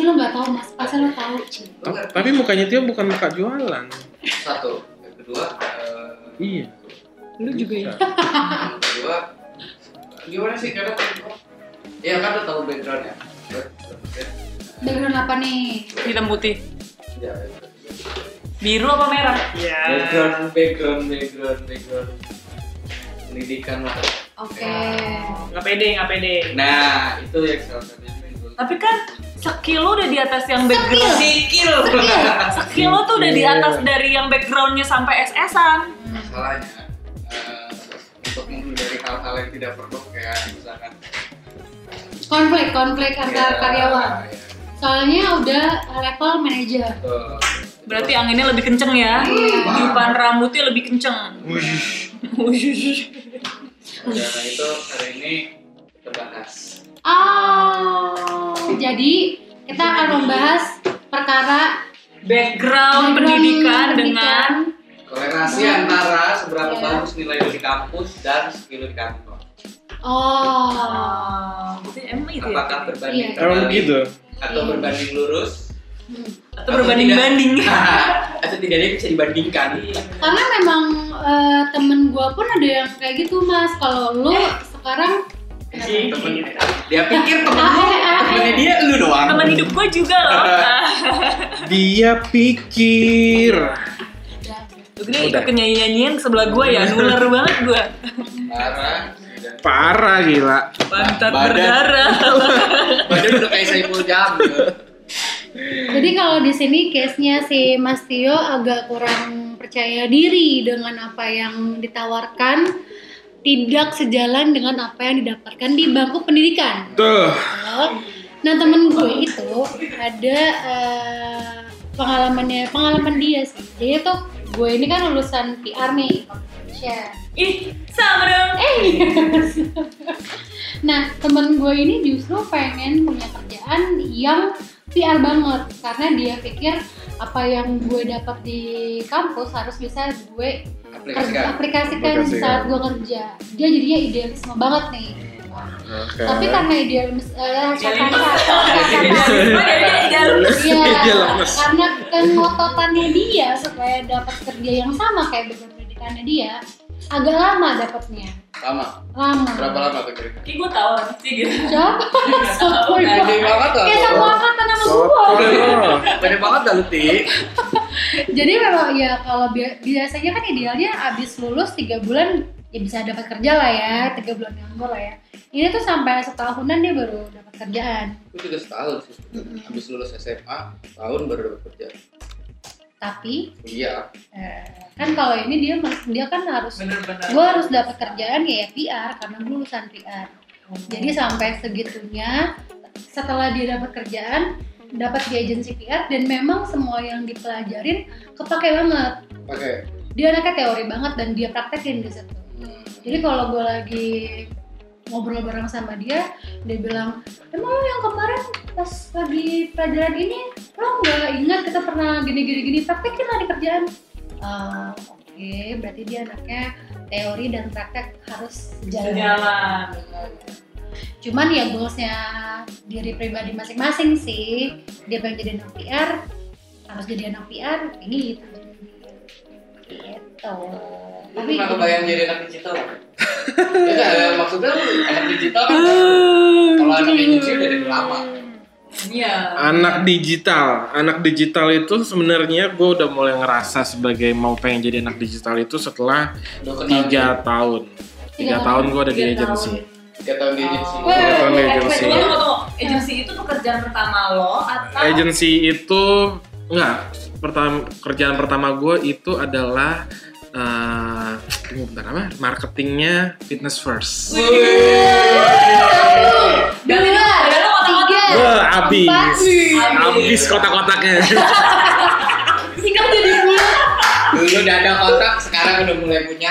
mungkin lo gak tahu mas, pasti lo tahu. Tapi mukanya Tio bukan muka jualan. satu kedua eh, Iya. Lu juga ya? kedua gimana sih karena ya kan lo tahu backgroundnya Background apa nih? Hitam putih. ya, Biru apa merah? Iya. background background background background pendidikan lah Oke. Nggak pede, nggak pede. nah itu yang salah satunya Tapi kan skill lu udah di atas yang background. skill Skill lu tuh udah di atas dari yang backgroundnya sampai SS-an. masalahnya eh, untuk menghindari hal-hal yang tidak perlu kayak misalkan Konflik, konflik antar ya, karyawan. ya, Soalnya udah level manajer. betul. Berarti anginnya lebih kenceng ya. Iya. Tiupan rambutnya lebih kenceng. dan itu hari ini kita bahas Oh, jadi kita akan membahas perkara Background pendidikan dengan korelasi Nah. antara seberapa Iya. bagus nilai di kampus dan skill di kantor Oh, Oh, berarti emang itu ya? apakah berbanding Iya. Emang terbalik gitu. atau Iya. berbanding lurus Hmm. Atau berbanding-banding. atau tidaknya bisa dibandingkan karena memang eh, temen gua pun ada yang kayak gitu mas. Kalau lu sekarang Iya. Temen dia pikir temen lu ah, temennya eh. dia lu doang Temen hidup gue juga loh. Dia pikir. Gini Udah. ikut nyanyi-nyanyian sebelah gue ya, nular banget gue. parah Parah gila. Pantat Badan. berdarah. badan udah kayak Saiful Jamil Jadi kalau di sini case-nya si Mas Tio agak kurang percaya diri dengan apa yang ditawarkan tidak sejalan dengan apa yang didapatkan di bangku pendidikan. Tuh. Nah temen gue itu ada eh, pengalamannya pengalaman dia sih. Dia tuh gue ini kan lulusan PR nih Indonesia. Ih, sama dong. Eh, nah temen gue ini justru pengen punya kerjaan yang PR banget karena dia pikir apa yang gue dapat di kampus harus bisa gue aplikasikan aplikasikan Aplikasikan. saat gue kerja. Dia jadinya idealisme banget nih. Oke. Tapi karena idealisme, eh, idealis. Iya, Dia lemes. karena kengototannya dia supaya dapat kerja yang sama kayak background pendidikannya dia agak lama dapatnya. lama Lama. berapa lama tuh kira-kira Kayak gue tau orang sih gitu. Siapa? Siapa Gede itu? banget lah Kayak satu angkatan sama. Soto. gede banget dah lu Ti Jadi memang ya kalau bi- biasanya kan idealnya abis lulus tiga bulan ya bisa dapat kerja lah ya, tiga bulan nganggur lah ya. Ini tuh sampai setahunan dia baru dapat kerjaan. Gue juga setahun sih Habis lulus SMA Tahun baru dapat kerja Tapi Iya eh, kan kalau ini dia mas- dia kan harus gue harus dapat kerjaan ya, ya PR karena gue lulusan PR. Jadi sampai segitunya setelah dia dapat kerjaan dapat di agensi PR dan memang semua yang dipelajarin kepake banget. Oke Dia anaknya teori banget dan dia praktekin di situ. Jadi kalau gue lagi ngobrol bareng sama dia, dia bilang, emang lo yang kemarin pas lagi pelajaran ini, lo nggak ingat kita pernah gini-gini gini, praktekin lah di kerjaan. Ah, Oke, berarti dia anaknya teori dan praktek harus jalan. Sejalan. Cuman ya goalsnya diri pribadi masing-masing sih. Dia pengen jadi anak PR, harus jadi anak PR, ini gitu. Gitu. Tapi pernah kebayang jadi anak digital? ya nggak, ya, maksudnya lu anak digital kan Kalau anak agensi udah dari lama Iya. Anak digital, anak digital itu sebenarnya gue udah mulai ngerasa sebagai mau pengen jadi anak digital itu setelah tiga tahun. Tiga Tiga tahun tahun. gue ada di Tiga agensi. Tiga tahun di agensi Weh, Tiga tahun di Eh, tunggu. Agensi itu tuh kerjaan pertama lo atau Agensi itu enggak pertama kerjaan pertama gue itu adalah eh tunggu bentar apa? Marketingnya fitness first. Dua, dan lu otak-otak. tiga, Wah, abis, abis kotak-kotaknya. Dulu udah ada kotak, sekarang udah mulai punya.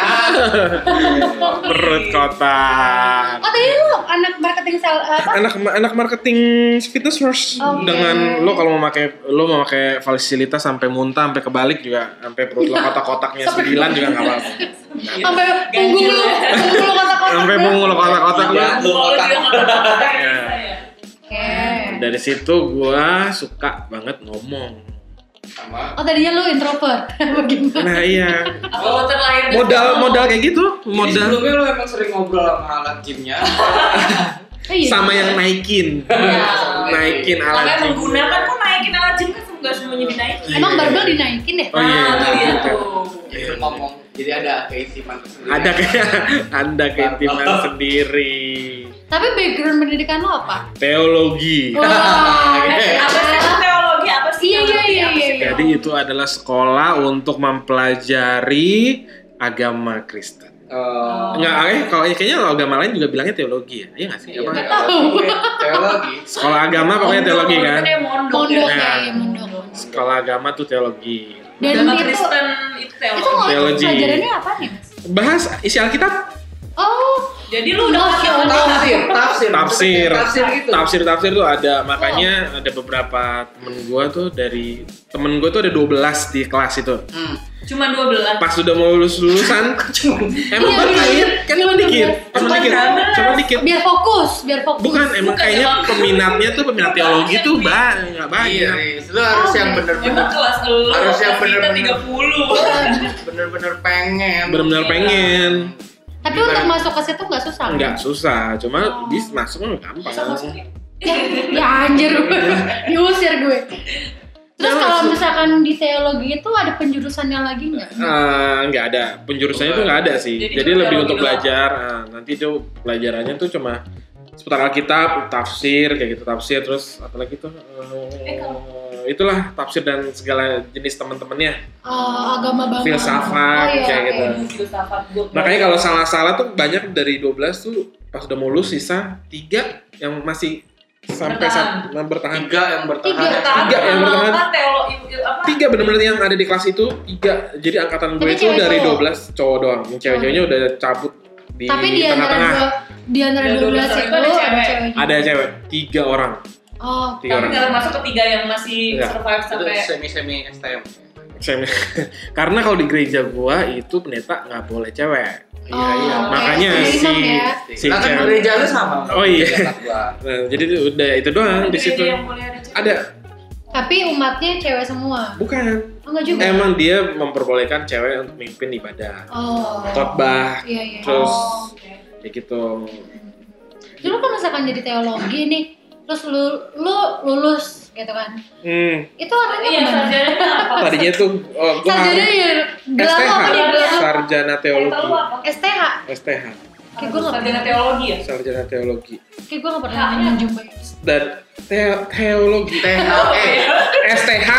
Perut kotak. Oh tadi lu anak marketing sel apa? Anak anak marketing fitness first Oke. dengan lo kalau mau pakai lo mau pakai fasilitas sampai muntah sampai kebalik juga sampai perut lo kotak-kotaknya sembilan juga nggak apa-apa. Sampai punggung lu, punggung lu kotak-kotak. Sampai punggung lo kotak-kotak lo. Ya. Kotak. dia kotak-kotak Ya. ya. Oke. Dari situ gua suka banget ngomong. Sama. Oh tadinya lu introvert, bagaimana? Nah iya, lo terlahir dari modal sana? modal kayak gitu, Jadi modal sebelumnya lo emang sering ngobrol sama alat gymnya. Oh, iya. sama yang naikin, Iya. naikin Makanya alat gym. menggunakan kok naikin alat gym kan nggak semuanya dinaikin. Emang Iya. barbel dinaikin ya? Oh iya, Nah, itu dia gitu. tuh. Jadi ngomong, jadi ada keisipan tersendiri. Ada kayak ada keintiman sendiri. Tapi background pendidikan lo apa? Teologi. Wah, ya? Apa sih Iya, iya, iya, iya, iya. Jadi itu adalah sekolah untuk mempelajari agama Kristen. Oh. Enggak, eh, kalau kayaknya kalau agama lain juga bilangnya teologi ya. Iya nggak sih? Iya, Apa? Teologi. Sekolah agama pokoknya teologi kan. Mondok. Mondok Nah. ya, iya, mondok. Sekolah agama tuh teologi. Dan Agama itu Kristen itu itu teologi. Teologi. pelajarannya apa nih mas? Bahas isi Alkitab, Oh, Jadi lu udah Allah. Tafsir, tafsir. tafsir, Tafsir gitu. tafsir tafsir tuh ada. Makanya ada beberapa temen gua tuh dari temen gua tuh ada 12 di kelas itu. Hmm. cuma 12. Pas sudah mau lulus lulusan, emang Iya, dikit, iya. kan emang dikit, emang Cuma dikit, 12. cuma dikit. biar fokus, biar fokus. Bukan, emang Bukan, kayaknya emang. peminatnya tuh peminat teologi tuh banyak, Iya, banyak. Riz. Lu harus yang Emang bener-bener kelas lu Harus yang bener-bener. 30. bener-bener pengen. Bener-bener pengen. Tapi untuk masuk ke situ nggak susah. kan? Enggak susah, cuma Oh. bis masuk mah gampang. Bisa masuk ya? Ya, ya anjir gue, diusir gue. Terus Ya, kalau misalkan di teologi itu ada penjurusannya lagi nggak? Eh, nggak ada penjurusannya tuh nggak ada sih Jadi jadi, lebih untuk doang. belajar Nah, nanti itu pelajarannya tuh cuma seputar Alkitab tafsir kayak gitu tafsir terus apalagi tuh eh, Eh, kalau- itulah tafsir dan segala jenis teman-temannya Oh, agama banget. Filsafat, oh, iya, kayak oke. gitu. Ilmu filsafat makanya kalau salah-salah tuh banyak dari 12 tuh pas udah mau lulus sisa tiga yang masih sampai Bertahan. saat bertahan Tiga yang bertahan. Tiga. Tiga yang sama bertahan. tiga bener-bener yang ada di kelas itu tiga jadi angkatan gue itu dari cowok? 12 cowok doang yang cewek-ceweknya udah cabut di Tapi di antara tengah-tengah dua, di antara Ada 12 12 itu ada cewek. ada cewek tiga orang Oh, tiga Tapi orang nggak masuk ketiga yang masih Nggak. survive Itu sampai semi-semi STM. Saya- karena kalau di gereja gua itu pendeta nggak boleh cewek Iya, Oh, iya. oke. makanya Islam si ya. si Lah kan cewek gereja lu sama. Oh, iya. Nah, jadi udah itu doang di situ ada cewek. ada Tapi umatnya cewek semua. bukan Oh, enggak juga. emang dia memperbolehkan cewek untuk mimpin ibadah Oh. khotbah Iya, iya. terus Oh, oke. kayak gitu Dulu kan misalkan jadi teologi nih, terus lu lu lulus gitu kan. hmm, Itu artinya Iya, sarjananya apa? tadinya tuh oh, gua Sarjana ya, gelar apa nih? Sarjana Eh, teologi? STH. STH Kayak gue gak Sarjana teologi ya? sarjana teologi kayak gue gak pernah menjumpai. dan te- teologi THE. STH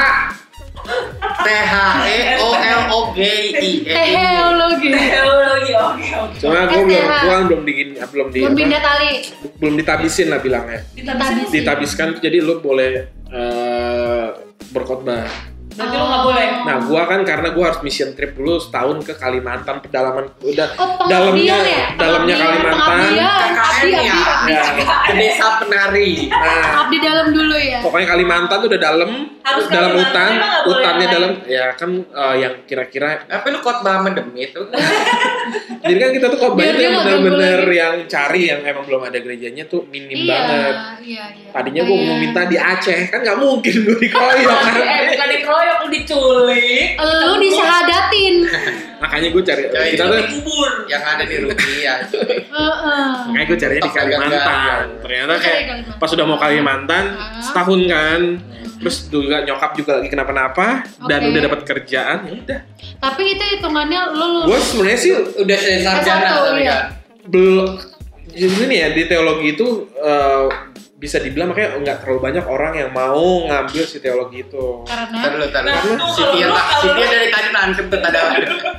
T H E O L O G I E. Teologi. Teologi, oke oke. cuma gue belum gua belum di belum di Belum pindah tali. belum ditabisin lah bilangnya Ditabisin. ditabiskan jadi lu boleh eh, berkhotbah Berarti lo nggak boleh. nah gua kan karena gua harus mission trip dulu setahun ke Kalimantan pedalaman udah Oh, dalamnya ya? dalamnya Kalimantan KKN ya. ya Ke desa penari. nah Abdi dalam dulu ya. pokoknya Kalimantan tuh udah dalam Harus dalam hutan hutannya dalam ya kan eh, yang kira-kira Tapi lu khotbah demi itu. jadi kan kita tuh banyak dia yang lagi. yang cari yang emang belum ada gerejanya tuh minim Iya, banget iya, iya. tadinya gua mau Kayak- minta di Aceh kan nggak mungkin gue dikeroyok kan Eh, bukan dikeroyok, lu diculik. Lu disahadatin. makanya gue cari Coy, kita tuh dikubur. Yang ada di Rupiah. Heeh. makanya gue carinya di Kalimantan ternyata cari kayak pas udah mau Kalimantan Ah. setahun kan terus juga nyokap juga lagi kenapa-napa dan udah dapat kerjaan ya udah Tapi itu hitungannya lu gue sebenarnya sih Udah saya sarjana S1, tapi iya. kan. belum jadi nih ya di teologi itu eh, bisa dibilang makanya nggak terlalu banyak orang yang mau ngambil si teologi itu Ntar karena dulu, ntar Nah, dulu. Si Tia si Tia lu- dari tadi nancep tuh ada.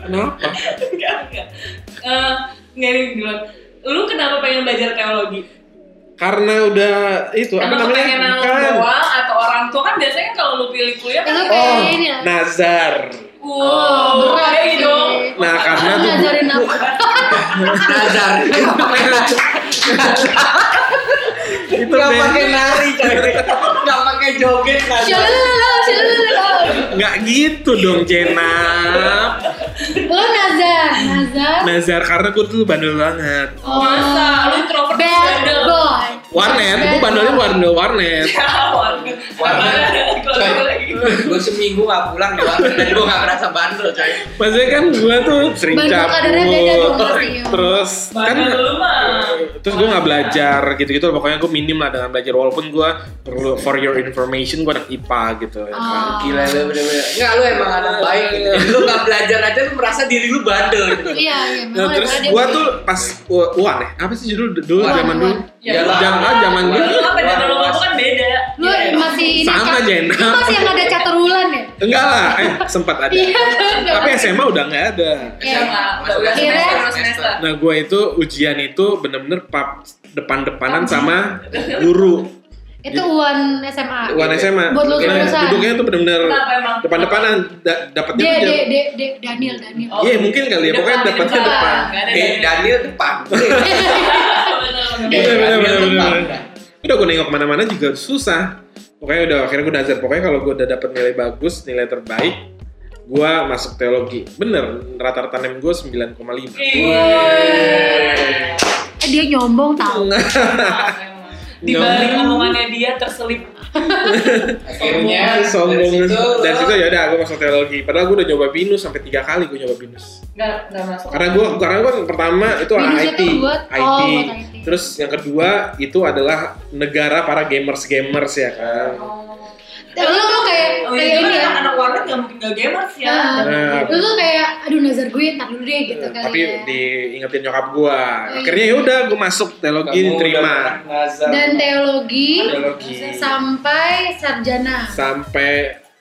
kenapa Enggak, enggak. Eh, nggak nih. Lu kenapa pengen belajar teologi? karena udah itu apa Emang namanya Bukan. doang atau orang tua kan biasanya kalau lu pilih kuliah kan Lu oh pengen ya? nazar Wow, berat. kenapa? Nazar. itu Gak Ben. pakai nari coy. Gak pakai joget shalala. nggak gitu dong Jenap Lo Nazar, Nazar. Nazar karena gue tuh bandel banget Oh. Masa? Lu introvert Bad boy. warnet gue bandelnya bandel warnet Warnet. Gue seminggu gak pulang di warnet dan gue gak merasa bandel coy. maksudnya kan gue tuh sering Bandel cabut terus kan Bandel lu mah. terus gue nggak belajar gitu-gitu pokoknya gue minim lah dengan belajar walaupun gue perlu for your information gue anak IPA gitu ya kan. Oh. Gila lu bener-bener. Enggak lu emang anak baik gitu. Lu gak belajar aja lu merasa diri lu bandel gitu. Iya, iya. Nah, memang terus begini. tuh pas u- uan ya apa sih judul dulu Uan, zaman dulu Ya, ah, zaman Lu dulu apa dan lu tuh kan beda. Iya. masih ini Sama, cat- Jen. Masih yang ada catur bulan ya? enggak lah eh sempat ada Iya. tapi SMA udah nggak ada Iya. SMA. Udah Akhirnya- semester nah gue itu ujian itu bener-bener pap depan-depanan sama guru Itu Uan SMA. uan SMA Buat lu Nah, duduknya tuh bener-bener depan-depanan da- dapatnya de, Daniel, Daniel. Oh. Iya mungkin kali ya, pokoknya dapatnya depan. Eh, dari- Daniel depan. Bener, bener. Bener, bener, Daniel bener, depan. bener. Udah gue nengok ke mana-mana juga susah. Pokoknya udah akhirnya gue nazar. Pokoknya kalau gue udah dapet nilai bagus, nilai terbaik, gue masuk teologi. Bener, rata-rata nem gue 9,5. Iya. Eh dia nyombong tau. Di balik omongannya dia terselip Akhirnya Sombong. dari situ Dari lu- situ ya udah gue masuk teologi. Padahal gue udah nyoba binus sampai tiga kali gue nyoba binus. Nggak, nggak masuk Karena gue karena gue pertama itu Binus IT, itu buat- IT. oh, buat IT. Terus yang kedua itu adalah negara para gamers gamers ya kan. Lu lu kayak Oh kayak iya, ini kan ya. anak warnet nggak mungkin nggak gamers ya Nah, Nah. lu tuh kayak aduh nazar gue ntar dulu deh gitu kali tapi ya. diingetin nyokap gua iya. akhirnya ya udah gua masuk teologi diterima nazar. Dan teologi teologi sampai sarjana. sampai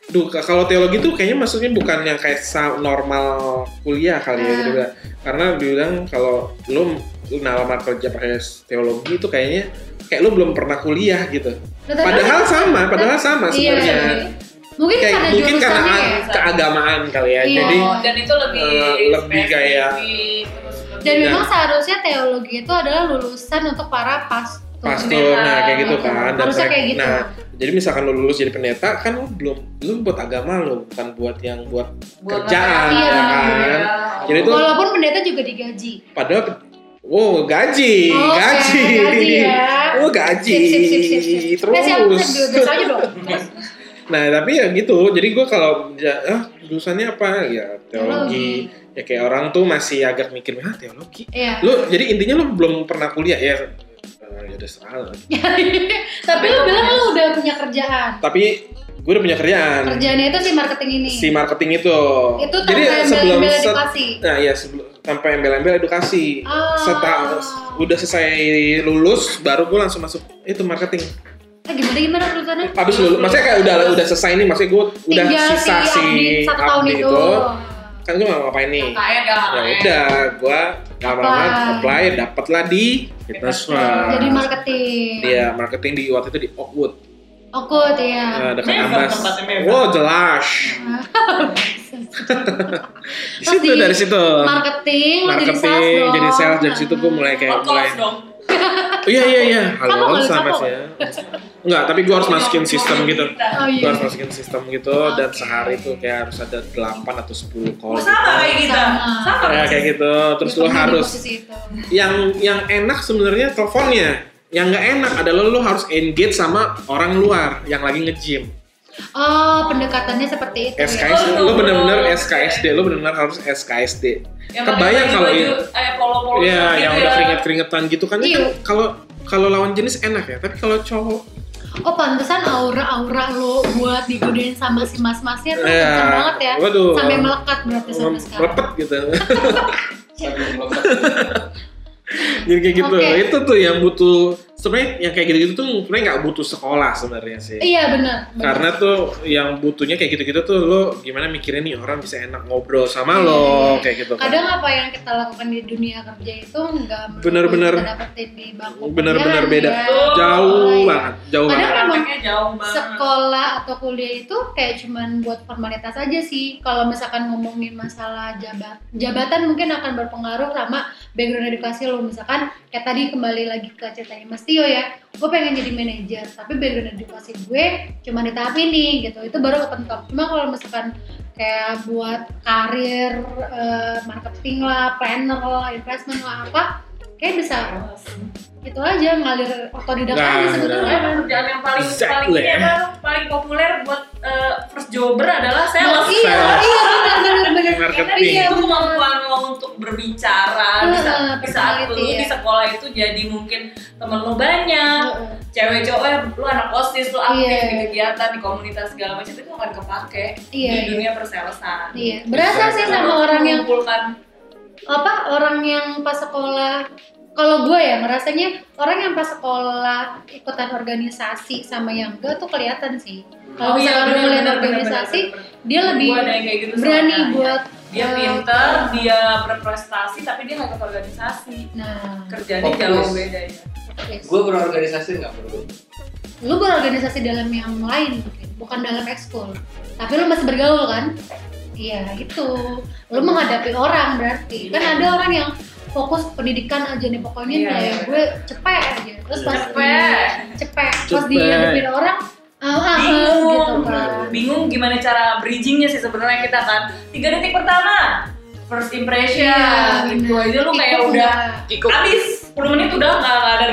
Duh, kalau teologi tuh kayaknya maksudnya bukan yang kayak sa- normal kuliah kali ya Ah. gitu. Karena bilang kalau lu lu nalamar kerja pakai teologi itu kayaknya kayak lu belum pernah kuliah gitu. Nah, tapi- Padahal sama, padahal sama Iya, sebenarnya. Mungkin Kayak karena mungkin karena jurusannya ya. ag- keagamaan kali ya. Iya. Jadi Oh, dan itu lebih eh, lebih kayak- Dan Iya. memang seharusnya teologi itu adalah lulusan untuk para pastor. pastor nah kayak gitu kan Dan Harusnya kayak gitu. nah jadi misalkan lu lulus jadi pendeta kan lu belum lu buat agama lu bukan buat yang buat Buat kerjaan Iya, ya kan jadi itu Walaupun pendeta juga digaji. padahal wow gaji Oke, gaji gaji ya. oh gaji Sip, sip, sip, sip, sip. terus aja dong. Terus, nah tapi ya gitu jadi gua kalau ya, ah jurusannya apa ya teologi ya kayak orang tuh masih agak mikir ah teologi Iya. lu jadi intinya lu belum pernah kuliah ya Eh, ya udah salah Tapi lu bilang lu udah punya kerjaan. tapi gue udah punya kerjaan Kerjaannya itu si marketing ini. si marketing itu. Itu Jadi sebelum set- nah iya sebelum tanpa embel-embel edukasi. Ah. Seta- udah selesai lulus baru gue langsung masuk itu marketing. Eh, gimana gimana urusannya? Abis lulus, maksudnya kayak udah udah selesai nih, maksudnya gue udah Tinggal sisa si si satu tahun update itu. Kan gue mau ngapain nih? Ya udah, gue lama-lama Apply. apply, dapet lah di Fitness. Jadi marketing. Iya, marketing di waktu itu di Oakwood, Oke, ya. nah, dekat Ambas. Wow, jelas. Di situ dari situ. Marketing, lu jadi sales marketing dong. jadi sales dari situ gue mulai kayak Oh, mulai iya iya iya halo sama capek? ya enggak tapi gue harus masukin sistem gitu Oh gue iya. harus masukin sistem gitu dan sehari tuh kayak harus ada 8 atau 10 call Oh, sama kayak kita. Sama. Ya kayak gitu terus lo di harus yang yang enak sebenarnya teleponnya yang nggak enak adalah lo harus engage sama orang luar yang lagi nge-gym Oh, pendekatannya seperti itu. ya. SKSD Oh, lo bener-bener oh. SKSD lo bener-bener harus SKSD Yang kebayang kalau ini eh polo-polo Iya, gitu yang ya. udah keringet-keringetan gitu kan. Iya. kan Kalau kalau lawan jenis enak ya, tapi kalau cowok Oh, pantesan aura-aura lo buat digodain sama si mas-masnya tuh Iya. kenceng banget ya. Waduh. Sampai melekat berarti sampai sekarang. melepet gitu. Sambil melekat. Jadi kayak gitu. Oke. Itu tuh yang butuh sebenarnya yang kayak gitu-gitu tuh sebenarnya nggak butuh sekolah sebenarnya sih. Iya benar. Karena tuh yang butuhnya kayak gitu-gitu tuh lo gimana mikirin nih orang bisa enak ngobrol sama Iya, lo iya. kayak gitu kan. kadang apa yang kita lakukan di dunia kerja itu nggak Bener-bener- kita dapetin di bangku bener-bener beda. ya. Jauh Iya. banget, jauh Kadang banget. memang Prakteknya jauh banget. sekolah atau kuliah itu kayak cuman buat formalitas aja sih. Kalau misalkan ngomongin masalah jabat jabatan mungkin akan berpengaruh sama background edukasi lo. Misalkan kayak tadi kembali lagi ke ceritanya Mas Tio ya. Gue pengen jadi manajer, tapi background edukasi gue cuma di tahap ini gitu. Itu baru kepentok. Cuma kalau misalkan kayak buat karir eh, marketing lah, planner lah, investment lah apa, kayak bisa itu aja ngalir otodidak Nah, aja sebetulnya. Soalnya pekerjaan yang paling Exactly. paling ini apa, paling populer buat eh, first jobber adalah sales. Iya, Sales. iya benar benar benar. Marketing. Iya, kemampuan lo untuk berbicara bisa Heeh, di saat lu personality, di sekolah itu jadi mungkin temen lo banyak Heeh. cewek cowok eh, lu anak osis lu aktif Iya. di kegiatan di komunitas segala macam itu akan kepake Iya, di iya. dunia persalesan Iya, berasa sih sama orang yang apa orang yang pas sekolah kalau gue ya ngerasanya orang yang pas sekolah ikutan organisasi sama yang enggak tuh kelihatan sih. Oh kalau iya, misalkan lu bener, bener, organisasi bener, bener, dia lebih gitu berani soalnya. buat dia eh, pinter dia berprestasi tapi dia nggak ikut organisasi. Nah. Kerjanya jauh beda ya. Yes. Gue berorganisasi nggak perlu. lu? Berorganisasi dalam yang lain mungkin bukan dalam ekskul. Tapi lu masih bergaul kan? Iya gitu lu menghadapi orang berarti. Kan ada orang yang fokus pendidikan aja nih pokoknya Iya, nilai gue cepet aja terus pas Cepet. di- cepet pas dihadapin orang ah, bingung gitu kan bingung gimana cara bridgingnya sih sebenarnya kita kan tiga detik pertama first impression Iya, itu bener. aja lu kayak Ikut udah? Ikut. habis 10 menit udah nggak ada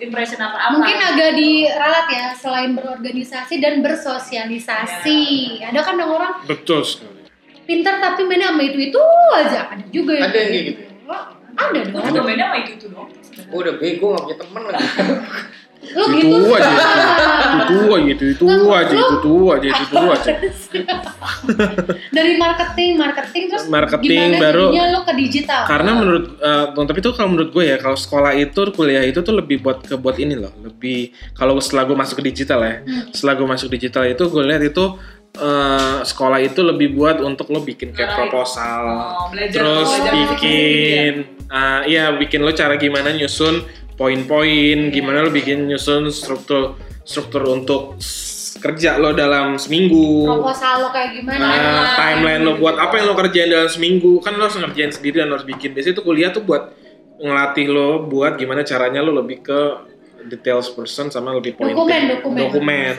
impression apa-apa mungkin agak diralat ya selain berorganisasi dan bersosialisasi Iya. ada kan orang Betul sekali. pintar tapi mainnya sama itu itu aja ada juga Ada yang kayak gitu? Ada gue dong juga beda sama itu tuh dong Gue udah bego nggak punya temen lagi. lu Itu gitu aja, susah. Itu aja, itu itu aja, itu itu aja, itu itu aja. dari marketing marketing terus Marketing baru- lu ke digital Karena menurut, eh, tapi itu kalau menurut gue ya, kalau sekolah itu, kuliah itu tuh lebih buat ke buat ini loh, lebih kalau setelah gue masuk ke digital ya, Hmm. setelah gue masuk digital itu gue lihat itu eh, sekolah itu lebih buat untuk lo bikin kayak proposal, oh, belajar terus belajar bikin, ah, iya bikin lo cara gimana nyusun poin-poin, gimana lo bikin nyusun struktur struktur untuk kerja lo dalam seminggu. proposal lo kayak gimana? Nah, timeline lo buat apa yang lo kerjain dalam seminggu? Kan lo harus ngerjain sendiri dan lo harus bikin. Biasanya itu kuliah tuh buat ngelatih lo buat gimana caranya lo lebih ke details person sama lebih poin Dokumen, dokumen. dokumen.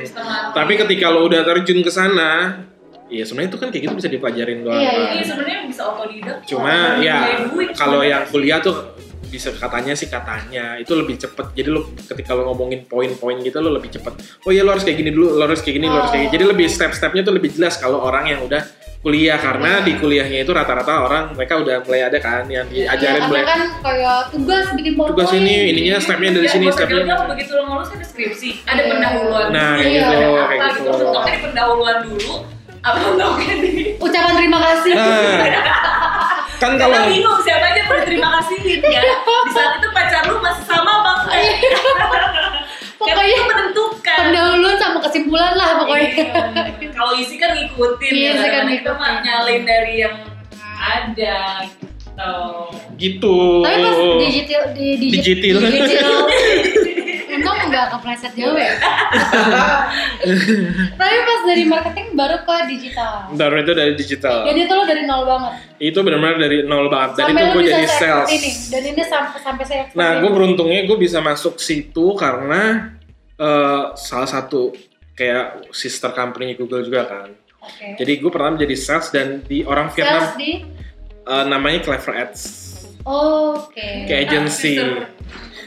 Tapi ketika lo udah terjun ke sana ya sebenarnya itu kan kayak gitu bisa dipelajarin doang Iya, kan. ini sebenarnya bisa otodidak cuma ya kalau yang kuliah tuh bisa katanya sih katanya. Itu lebih cepet. Jadi lo ketika lo ngomongin poin-poin gitu lo lebih cepet. Oh iya lo harus kayak gini dulu lo harus kayak gini lo harus kayak gini. Jadi lebih step-stepnya tuh lebih jelas kalau orang yang udah kuliah karena di kuliahnya itu rata-rata orang mereka udah mulai ada kan yang Iya, diajarin karena mulai kan kayak tugas bikin powerpoint tugas ini ininya stepnya dari Ya, sini stepnya begitu lo lulus ada skripsi ada Iya. pendahuluan Nah, kayak ada gitu, apa kayak gitu gitu. Di pendahuluan dulu apa untuknya di ucapan terima kasih nah kan kalau bingung siapa aja berterima kasihin ya di saat itu pacar lu masih sama bang Iya. Pokoknya menentukan. pendahuluan sama kesimpulan lah pokoknya. Iya. kalau isi kan ngikutin Iya, ya kan kita mah nyalin dari yang ada gitu. Gitu. Tapi pas digital di Digital. digital nggak kepleset jauh ya? Tapi pas dari marketing baru ke digital. Baru itu dari digital. Jadi itu lo dari nol banget? Itu benar-benar dari nol banget. Dan sampai itu gue jadi sales ini dan ini sampai sampai saya Nah, gue beruntungnya gue bisa masuk situ karena eh, salah satu kayak sister company Google juga kan. oke. Jadi gue pernah menjadi sales dan di orang Vietnam sales di? eh, namanya Clever Ads, oke. Kayak agency. sister.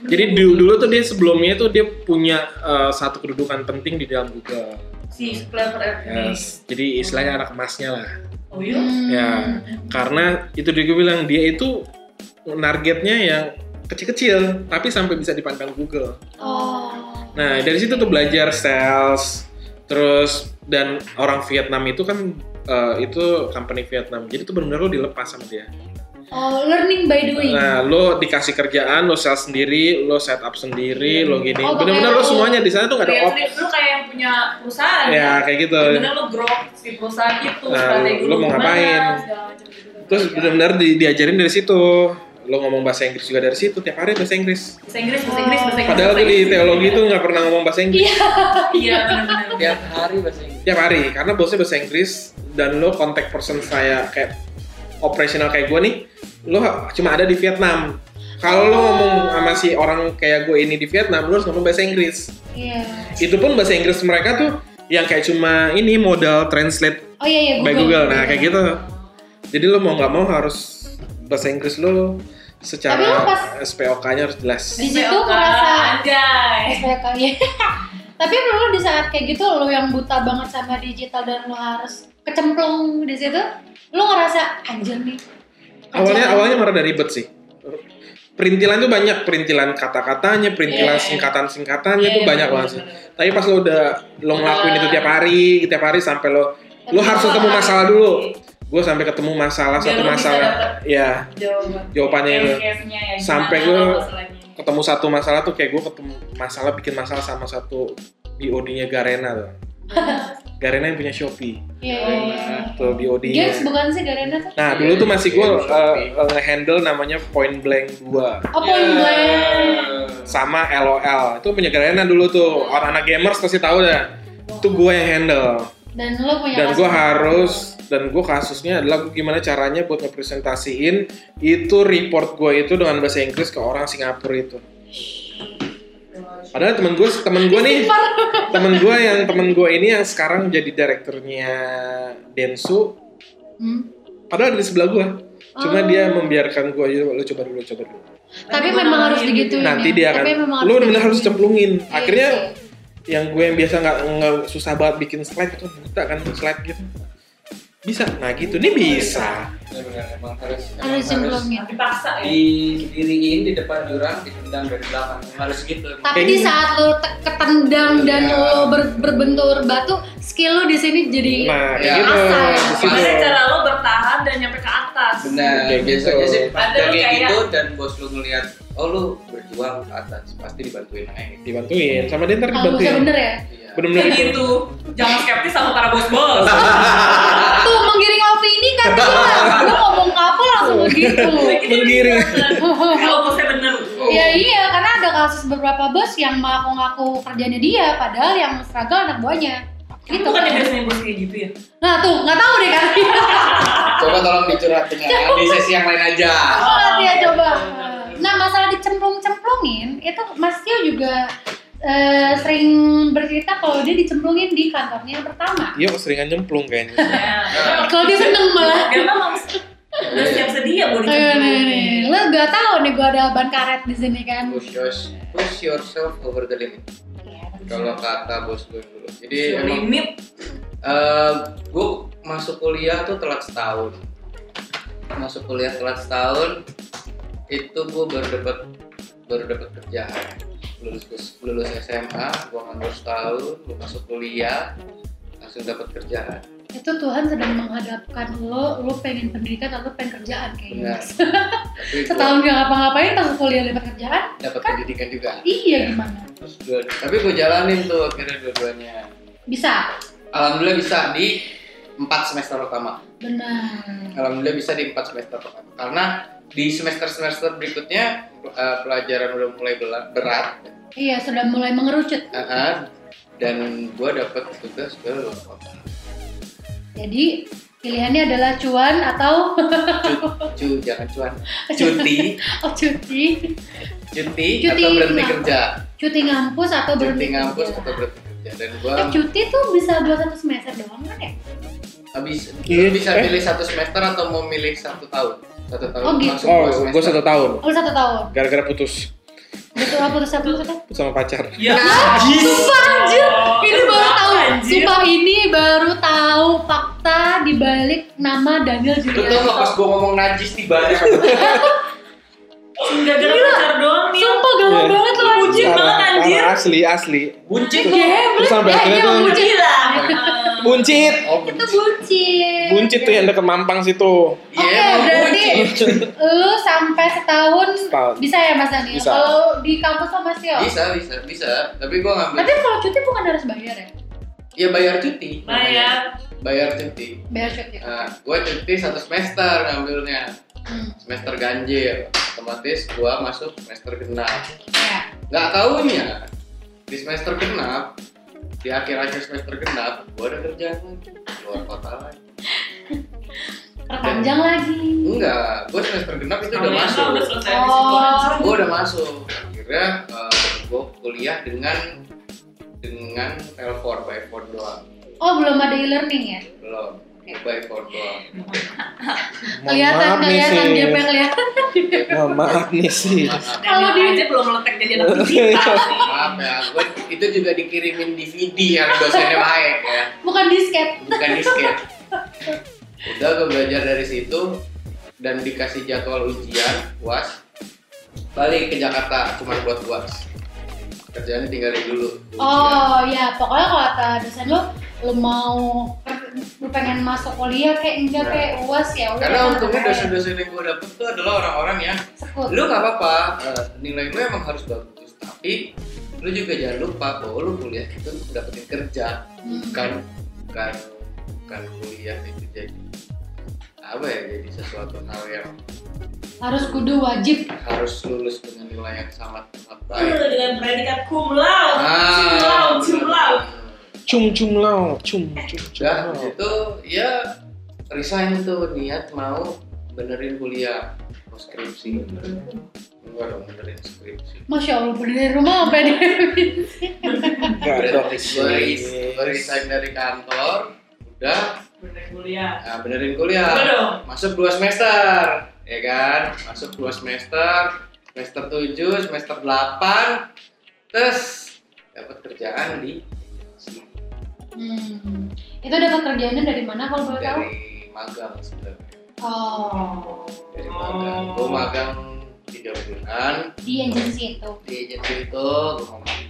Jadi dulu, dulu tuh dia sebelumnya tuh dia punya eh, satu kedudukan penting di dalam Google. si clever app ini Yes. Jadi istilahnya anak emasnya lah. oh iya Hmm. Ya, karena itu dia bilang dia itu targetnya yang kecil-kecil tapi sampai bisa dipandang Google. oh Nah, dari situ tuh belajar sales, terus dan orang Vietnam itu kan eh, itu company Vietnam. Jadi tuh benar-benar lo dilepas sama dia. Oh, learning by doing. Nah, lo dikasih kerjaan, lo sell sendiri, lo set up sendiri, lo gini. Oh, Bener-bener lo lo. semuanya di sana tuh gak ada sendiri. lu kayak yang punya perusahaan Ya, kan? kayak gitu. Bener lu grow si perusahaan itu, Nah, strategi lu mau ngapain? Terus bener-bener di- diajarin dari situ. Lo ngomong bahasa Inggris juga dari situ, tiap hari bahasa Inggris. bahasa Inggris, bahasa Inggris, bahasa Inggris. Padahal bahasa gue di teologi tuh nggak pernah ngomong bahasa Inggris. Iya, benar-benar. Tiap hari bahasa Inggris. Tiap hari, karena bosnya bahasa Inggris dan lo contact person saya kayak operasional kayak gue nih, lo cuma ada di Vietnam. Kalau lo ngomong sama si orang kayak gue ini di Vietnam, lo harus ngomong bahasa Inggris. Iya. Itu pun bahasa Inggris mereka tuh yang kayak cuma ini modal translate Oh iya iya by Google. Nah kayak gitu. Jadi lo mau nggak mau harus bahasa Inggris lo secara SPOK-nya harus jelas. Di situ merasa- anjay. SPK ya. Tapi lu di saat kayak gitu lu yang buta banget sama digital dan lu harus kecemplung di situ, lu ngerasa anjir nih. Awalnya kerjaan- awalnya marah dari ribet sih. Perintilan tuh banyak, perintilan kata-katanya, perintilan Iya. singkatan-singkatannya Iya, tuh banyak banget sih. Tapi pas lo udah lo ngelakuin itu tiap hari, tiap hari sampai lo lo harus Ketemu masalah. dulu. Gue sampai ketemu masalah Biar satu masalah, ya Jawaban. jawabannya itu. Sampai masalahnya. ketemu satu masalah tuh kayak gue ketemu masalah bikin masalah sama satu BOD-nya Garena tuh. Garena yang punya Shopee. Iya iya iya. Tuh BOD-nya. Games bukan sih Garena tuh? Nah, dulu tuh masih gue Game Shopee. nge-handle namanya Point Blank 2 Oh point Iya. blank. sama LOL. Itu punya Garena dulu tuh. Orang-anak gamers pasti tahu dah. Itu gue yang handle. Dan lu punya Dan gue harus dan gue kasusnya adalah gua gimana caranya buat ngepresentasiin itu report gue itu dengan bahasa Inggris ke orang Singapura itu. Padahal temen gue, temen gue nih, temen gue yang temen gue ini yang sekarang jadi direkturnya Densu, Hmm. padahal ada di sebelah gue. Cuma Oh. dia membiarkan gue, "Ayo, lu coba dulu, coba dulu. Tapi memang harus digituin. Nanti ya. dia akan, Tapi memang lu benar-benar harus cemplungin. Iya Akhirnya sih. yang gue yang biasa nggak nggak susah banget bikin slide itu buta kan slide gitu. Bisa, nah gitu, ini bisa. Emang harus emang harus cemplungin. Dipaksa ya. didiriin di depan jurang ditendang dari belakang harus gitu Tapi Kayak di gitu. saat lu te- ketendang dan Iya. ber- berbentur batu, skill lu di sini jadi Nah, Ya, gitu. asal ya. di situ. Gimana cara lo bertahan dan nyampe ke atas? benar Kayak biasanya gitu. sih Ada kayak gitu dan bos lu ngeliat oh lu berjuang ke atas pasti dibantuin aja Dibantuin, sama dia ntar dibantuin. bener ya. Bener-bener itu. gitu. Jangan skeptis sama para bos-bos. Tuh menggiring opini kan gila. Lu ngomong apa langsung begitu. Menggiring. Kalau bosnya bener. Ya iya, karena ada kasus beberapa bos yang ngaku-ngaku kerjanya dia, padahal yang struggle anak buahnya. Gitu Gitu kan yang biasanya bos kayak gitu ya. Nah tuh, nggak tahu deh kan. coba tolong dicurhatin ya di sesi yang lain aja Coba ya coba. Nah masalah dicemplung-cemplungin, itu Mas Tio juga eh, sering bercerita kalau dia dicemplungin di kantornya yang pertama. Iya, seringan nyemplung kayaknya. Ya. Kalau dia seneng malah. Dia memang udah siap sedia mau nih, dicemplung. nih. Lo gak tahu nih gue ada ban karet di sini kan. push, yours, push yourself over the limit kalau kata bos gue dulu jadi So, emang limit gue masuk kuliah tuh telat setahun masuk kuliah telat setahun itu gue baru dapat baru dapat kerjaan lulus lulus SMA gue nganggur setahun gue masuk kuliah langsung dapat kerjaan. Itu Tuhan sedang menghadapkan lo, lo pengen pendidikan atau pengen kerjaan kayaknya. Setahun gak ngapa-ngapain pas kuliah dapat kerjaan, dapat pendidikan juga. Iya gimana? Terus dua, tapi gue jalanin tuh akhirnya dua-duanya. Bisa, alhamdulillah bisa di empat semester pertama. Benar. alhamdulillah bisa di empat semester pertama. Karena di semester semester berikutnya eh, pelajaran udah mulai berat. Iya, sudah mulai mengerucut. eh, eh, dan gue dapet tugas ke luar kota. Jadi pilihannya adalah cuan atau cu jangan cuan. Cuti. Oh, cuti, cuti, Cuti atau berhenti ngap- kerja? cuti ngampus atau cuti berhenti ngampus kerja. atau berhenti kerja? Dan gue Eh, cuti tuh bisa buat satu semester doang kan ya? habis Iya, lu bisa eh. pilih satu semester atau mau milih satu tahun satu tahun Oh, gitu. langsung Oh, gue semester satu tahun. Oh satu tahun. Gara-gara putus. Betul apa putus apa maksudnya? Putus sama pacar. Ya. Sumpah anjir, ini baru tahu. anjir? Sumpah ini baru tahu fakta dibalik nama Daniel Julianto. gak pas gue ngomong najis di balik Gara-gara pacar doang nih. Sumpah galau Iya. banget loh Buncit Parah, banget, anjir. asli asli Buncit Iya, tuh. Terus sampai eh, akhirnya iya, tuh- buncit. Bilang. buncit Oh, Itu buncit. buncit. tuh yang deket Mampang situ Oke, Iya, emang berarti lu sampai setahun, Setahun. bisa ya Mas Daniel? Bisa. Kalau di kampus lo Mas Tio? Bisa, bisa, bisa. Tapi gua ngambil Tapi kalau cuti bukan harus bayar ya? Ya bayar cuti. Bayar. Bayar cuti. Bayar cuti. Nah, gua cuti satu semester ngambilnya. Hmm. Semester ganjil. Otomatis gua masuk semester genap. Ya. Nggak taunya di semester genap di akhir-akhir semester genap gua ada kerjaan lagi di luar kota lagi Perpanjang lagi. enggak gua semester genap itu udah masuk udah selesai di Oh. gua udah masuk akhirnya eh, gua kuliah dengan dengan L4 by 4 doang. Oh, belum ada e-learning ya? belum. By 4 doang. Kelihatan, kelihatan, dia pengen kelihatan. Mohon maaf nih sih Kalau Kalau di- aja belum meletek jadi anak digital maaf ya gua itu juga dikirimin DVD yang dosennya baik ya. Bukan disket. bukan disket. Udah gue belajar dari situ dan dikasih jadwal ujian uas balik ke Jakarta cuma buat uas kerjaan tinggalin dulu. Oh ya, pokoknya kalau kata dosen lu, lu mau lu pengen masuk kuliah kayak enggak kayak uas ya udah. karena untungnya dosen-dosen yang gue dapet tuh adalah orang-orang yang sekut. lu nggak apa-apa eh, nilai lu emang harus bagus tapi lu juga jangan lupa bahwa lu kuliah itu dapetin kerja Hmm. bukan bukan bukan kuliah itu jadi apa ya jadi sesuatu hal yang harus kudu wajib. harus lulus dengan nilai yang sangat sangat Eh, baik. dengan predikat cum laude, Ah, cum laude, cum laude. cum cum lau cum cum cum lau. di situ ya resign tuh niat mau benerin kuliah mau skripsi. Enggak dong benerin skripsi. Masya Allah, bener dari rumah apa dia? Enggak dong gue resign dari kantor, udah Bener kuliah. nah, benerin Udah kuliah. dong. Masuk dua semester, ya kan? Masuk dua semester, semester 7, semester 8, terus dapat kerjaan di. Hmm. Itu dapat kerjaannya dari mana kalau boleh tahu? dari magang sebenarnya Oh, dari magang gue magang tiga bulan di agensi itu. di agensi itu gua magang-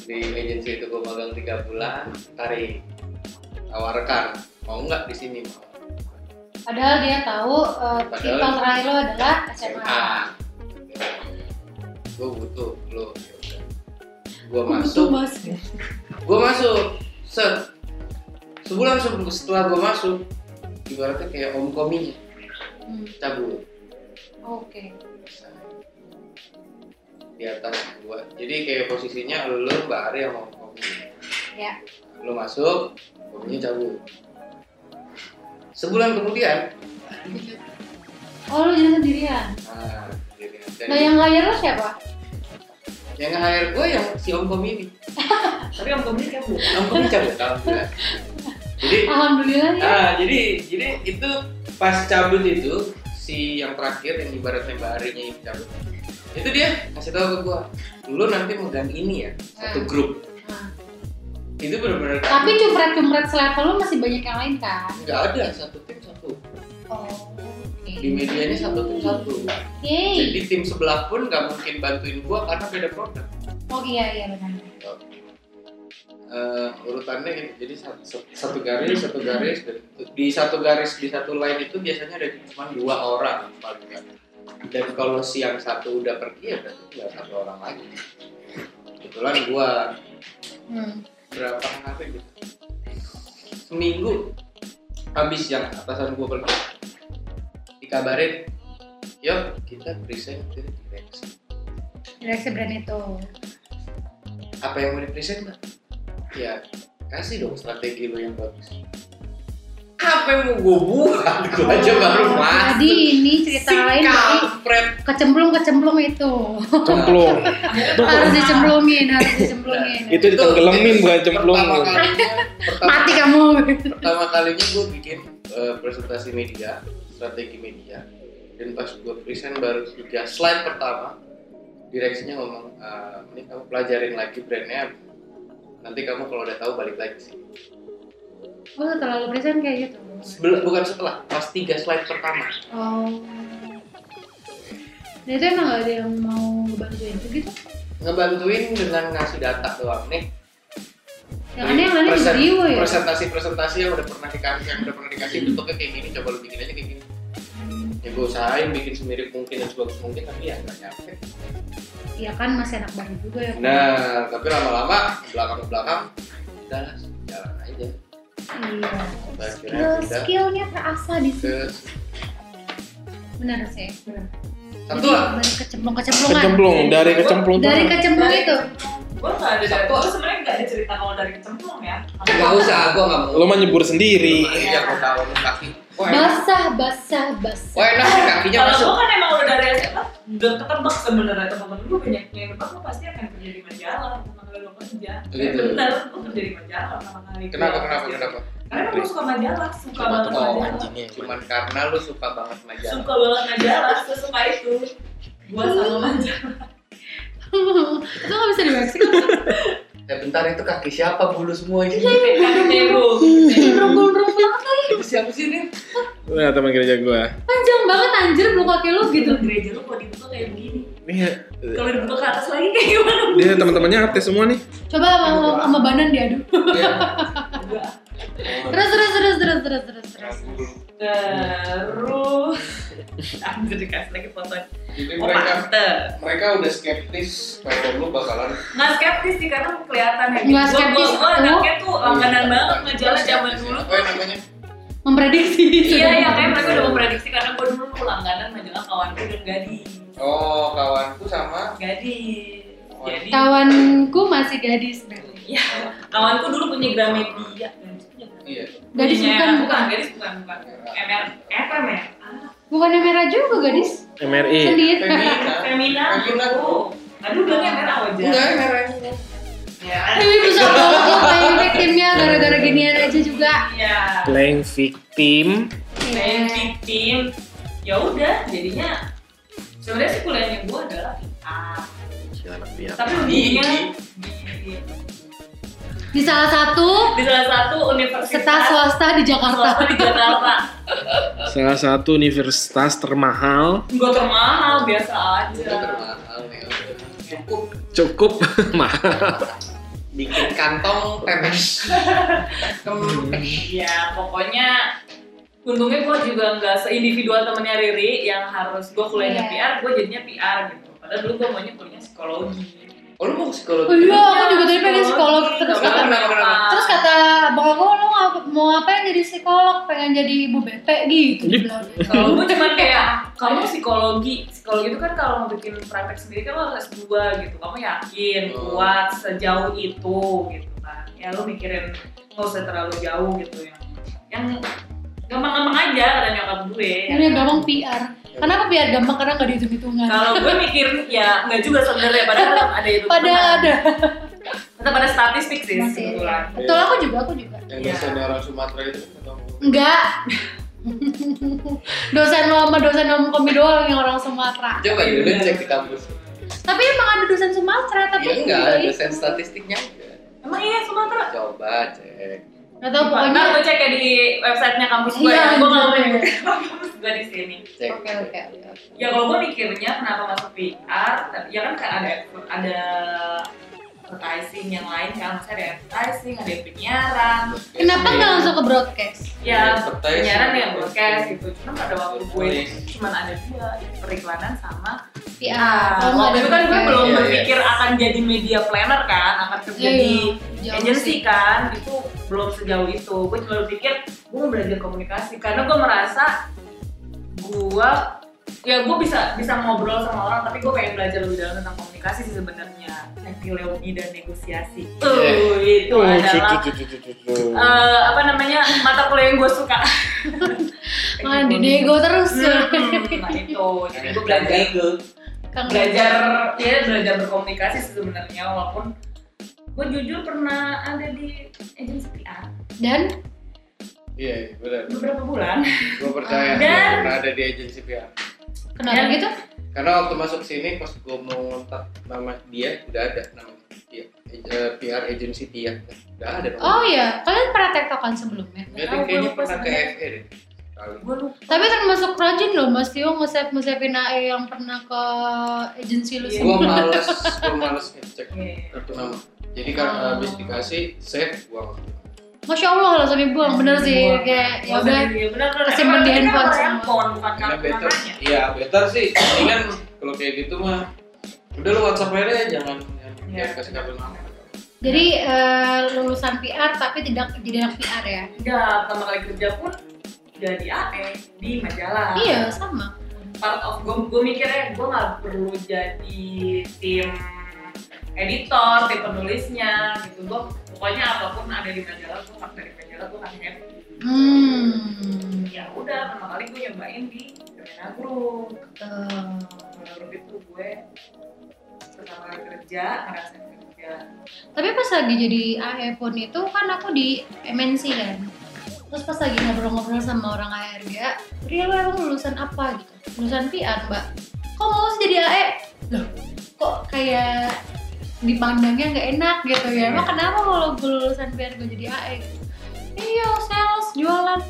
di agensi itu gue magang tiga bulan tarik tawarkan mau nggak di sini? Mau Padahal dia tahu uh, titel terakhir lo adalah SMA. SMA gue butuh lo gue Itu masuk. Mas. gue masuk. Set. Sebulan sebelum setelah gue masuk ibaratnya kayak om kominya Hmm. cabut. Oke. di atas gua. Jadi kayak posisinya lu mbak Ari sama Om Komi Ya. Lu masuk Kominya cabut sebulan kemudian Oh lu jadi sendirian. nah, dan Nah yang hire lo siapa? yang nge-hire gue yang si Om Komi ini Tapi om Tommy cabut. Om Komi cabut alhamdulillah jadi Alhamdulillah ya. ah jadi jadi itu pas cabut itu si yang terakhir yang ibaratnya mbak Arinya ini cabut itu dia kasih tahu ke gua lu nanti megang ini ya satu Hmm. grup Nah. Itu benar-benar Tapi cumret-cumret selevel lo masih banyak yang lain kan? nggak ada satu tim satu Oh. Di medianya satu tim satu Yeay. jadi tim sebelah pun nggak mungkin bantuin gua karena beda produk Oh iya iya benar. Eh, urutannya gitu jadi satu, satu garis satu garis dan di satu garis di satu line itu biasanya ada cuma dua orang paling nggak. dan kalau siang satu udah pergi ya berarti tinggal satu orang lagi kebetulan gua Hmm. Berapa hari gitu seminggu. Habis yang atasan gua pergi. Dikabarin yuk kita present ke direksi Direksi brand itu. apa yang mau di present mbak? Ya kasih dong strategi lo yang bagus apa yang mau gue buat? Gue aja baru Oh, masuk Jadi ini ceritain si dari kampret kecemplung-kecemplung itu. cemplung. Itu harus dicemplungin, harus dicemplungin. itu ditenggelamin bukan pertama cemplung kalinya pertama, Mati kamu. pertama kalinya gue bikin eh, presentasi media strategi media. Dan pas gue present baru tiga slide pertama direksinya ngomong "Eh, ini kamu pelajarin lagi brandnya. Nanti kamu kalau udah tahu balik lagi sih Oh setelah lu present kayak gitu. Sebel- bukan setelah pas tiga slide pertama Oh. Dan itu emang gak ada yang mau bantuin gitu. ngebantuin dengan ngasih data doang nih Yang aneh yang aneh Present- video ya. presentasi-presentasi yang udah pernah dikasih yang udah pernah dikasih bentuknya kayak gini coba lu bikin aja kayak gini ya gue usahain bikin semirip mungkin dan sebagus mungkin tapi ya nggak nyampe Iya kan masih anak baru juga ya. nah tapi lama-lama belakang belakang udah lah, jalan aja Iya. Skill, skillnya terasa di sini. Benar sih. satu lah dari kecemplung-kecemplungan. Kecemplung dari kecemplung. Dari kecemplung itu. Gue nggak ada dari, gue sebenarnya nggak ada cerita kalau dari kecemplung ya. nggak usah gue nggak mau Lo mah nyebur sendiri. iya gue tahu lu kaki Basah, basah, Wah basah. enak kakinya Kalau masuk gue kan emang udah dari SMA udah ketebak sebenarnya teman-teman gue banyak yang nebak gue pasti akan kerja di majalah pertama kali lo kerja. Gitu. Benar, gue kerja di majalah pertama kali. kenapa Gua kenapa kenapa Karena gue suka majalah, suka banget oh majalah. anjingnya. cuman karena lu suka banget majalah Suka banget majalah, sesuka itu. Gue sama majalah. itu nggak bisa di waxing ya bentar itu kaki siapa bulu semua ini Kan Nero. Gondrong-gondrong banget lagi. itu siapa sih ini Lihat teman gereja gua. Panjang banget anjir belum kaki lu gitu. Gereja lu kalau dibuka kayak begini. Nih, Kalau dibuka ke atas lagi kayak gimana? dia teman-temannya artis semua nih. Coba sama, sama badan diadu. Iya. Terus terus terus terus terus terus terus. Terus. Anjir dikasih lagi fotonya Jadi Oh mereka pantes. mereka udah skeptis kalau lu bakalan Nggak skeptis sih karena kelihatan ya. Nggak skeptis, Gua, gua tuh. anaknya tuh langganan banget majalah zaman dulu. Apa ya namanya? Memprediksi. Iya iya kayak mereka udah memprediksi karena gua dulu tuh langganan majalah kawanku dan gadis Oh, kawanku sama? Gadis Jadi Kawanku masih gadis. Iya Kawanku dulu punya Gramedia iya. Gadis Punya- bukan bukan. bukan Gadis bukan bukan MR FM ya Ah, Bukannya merah juga gadis? MRI. Sendiri. Femina. Femina Femina Aduh bilangnya merah aja Enggak, merahnya. Ya Ini bisa banget lo main victimnya gara-gara ginian aja juga. Iya Playing victim. main victim ya udah jadinya sebenarnya sih kuliahnya gue adalah PR tapi untungnya di, Di salah satu di salah satu universitas swasta di Jakarta. swasta di Jakarta Salah satu universitas termahal. gue termahal biasa aja termahal nih. Cukup Cukup mahal. bikin kantong pepes. Ya pokoknya untungnya gue juga nggak seindividual temennya Riri yang harus gue kuliahnya Iya. PR gue jadinya PR gitu padahal dulu gue maunya kuliahnya psikologi Oh, lu mau psikologi? Oh iya, aku juga tadi pengen psikolog terus kata kenapa, kenapa? terus kata bang aku ngap- mau ngapain jadi psikolog pengen jadi ibu bete gitu bilang. Kalau gue cuman kayak kamu psikologi, psikologi itu kan kalau mau bikin praktek sendiri kan lo harus dua gitu. Kamu yakin, Oh. kuat sejauh itu gitu kan. Ya lo mikirin nggak usah terlalu jauh gitu yang yang gampang-gampang aja kata nyokap gue. ini yang gampang PR kenapa PR gampang karena nggak dihitung hitungan Kalau gue mikir ya nggak juga sebenarnya padahal tetap ada itu. pada ada Tetap ada statistik sih masih sebetulnya. betul aku juga aku juga Yang Iya. dosen orang Sumatera itu atau enggak dosen lo sama dosen om komi doang yang orang Sumatera Coba dulu cek di kampus. tapi emang ada dosen Sumatera tapi Iya enggak, nggak dosen itu. statistiknya enggak. Emang iya Sumatera? Coba cek. Nggak tahu Ntar pokoknya gue cek ya di websitenya kampus gue Iya, ya. Gue nggak mau kampus gue di sini. Oke oke oke Ya kalau gue mikirnya kenapa masuk PR, tapi ya kan kayak ada ada advertising yang lain kan, maksudnya ada advertising, ada penyiaran, kenapa nggak langsung ke broadcast? Ya penyiaran yang broadcast gitu. Cuma pada waktu gue cuma ada dua periklanan sama PR Ah, Oh, nggak waktu ada itu kan gue belum Iya, berpikir akan jadi media planner kan, akan kerja di jauh agency kan, itu belum sejauh itu. Gue cuma berpikir gue mau belajar komunikasi. Karena gue merasa gue ya gue bisa bisa ngobrol sama orang tapi gue pengen belajar lebih dalam tentang komunikasi sih sebenarnya. Teknologi dan negosiasi. Uh, itu Oh, adalah eh, apa namanya mata kuliah yang gue suka. Malah di nego terus. Hmm, nah itu, jadi gue belajar Kang belajar ya belajar berkomunikasi sih sebenarnya walaupun gue jujur pernah ada di agensi PR dan Iya, iya, benar. beberapa bulan Gue percaya Dan- pernah ada di agensi PR. kenapa Dan- gitu Karena waktu masuk sini pas gue mau ngontak nama dia udah ada nama dia eh, PR agency dia udah ada. oh iya kalian pernah tektokan sebelumnya Dia Tahu, kayaknya pernah ke. FE deh. Tapi termasuk rajin loh Mas Tio nge-save nge-savein AE yang pernah ke agensi lu Iya. gue semua. males gue males ngecek Iya. kartu nama jadi kan Oh. habis dikasih save buang Masya Allah langsung dibuang bener sih kayak ya udah kesimpan di ini kan handphone semua. Iya kartu better namanya. iya better sih mendingan kalau kayak gitu mah udah lu WhatsApp aja deh jangan jangan kasih kartu nama jadi eh, lulusan PR tapi tidak jadi anak PR ya. Enggak, pertama kali kerja pun jadi AE di majalah. Iya sama. Part of gue, gue mikirnya gue nggak perlu jadi tim editor, tim penulisnya gitu. Gue pokoknya apa pun ada di majalah, gue pakai di majalah gue kan happy. Hmm. Ya udah, pertama kali gue nyobain di Gemena Group. Group itu gue pertama kali kerja, ngerasain kerja. tapi pas lagi jadi AE pun itu kan aku di MNC kan. Terus pas lagi ngobrol-ngobrol sama orang ARG, Ria lu emang lulusan apa gitu? Lulusan PR mbak. Kok mau jadi AE? Loh, kok kayak dipandangnya nggak enak gitu ya? Emang kenapa kalau gue lulusan PR gue jadi AE? Iya, sales, jualan.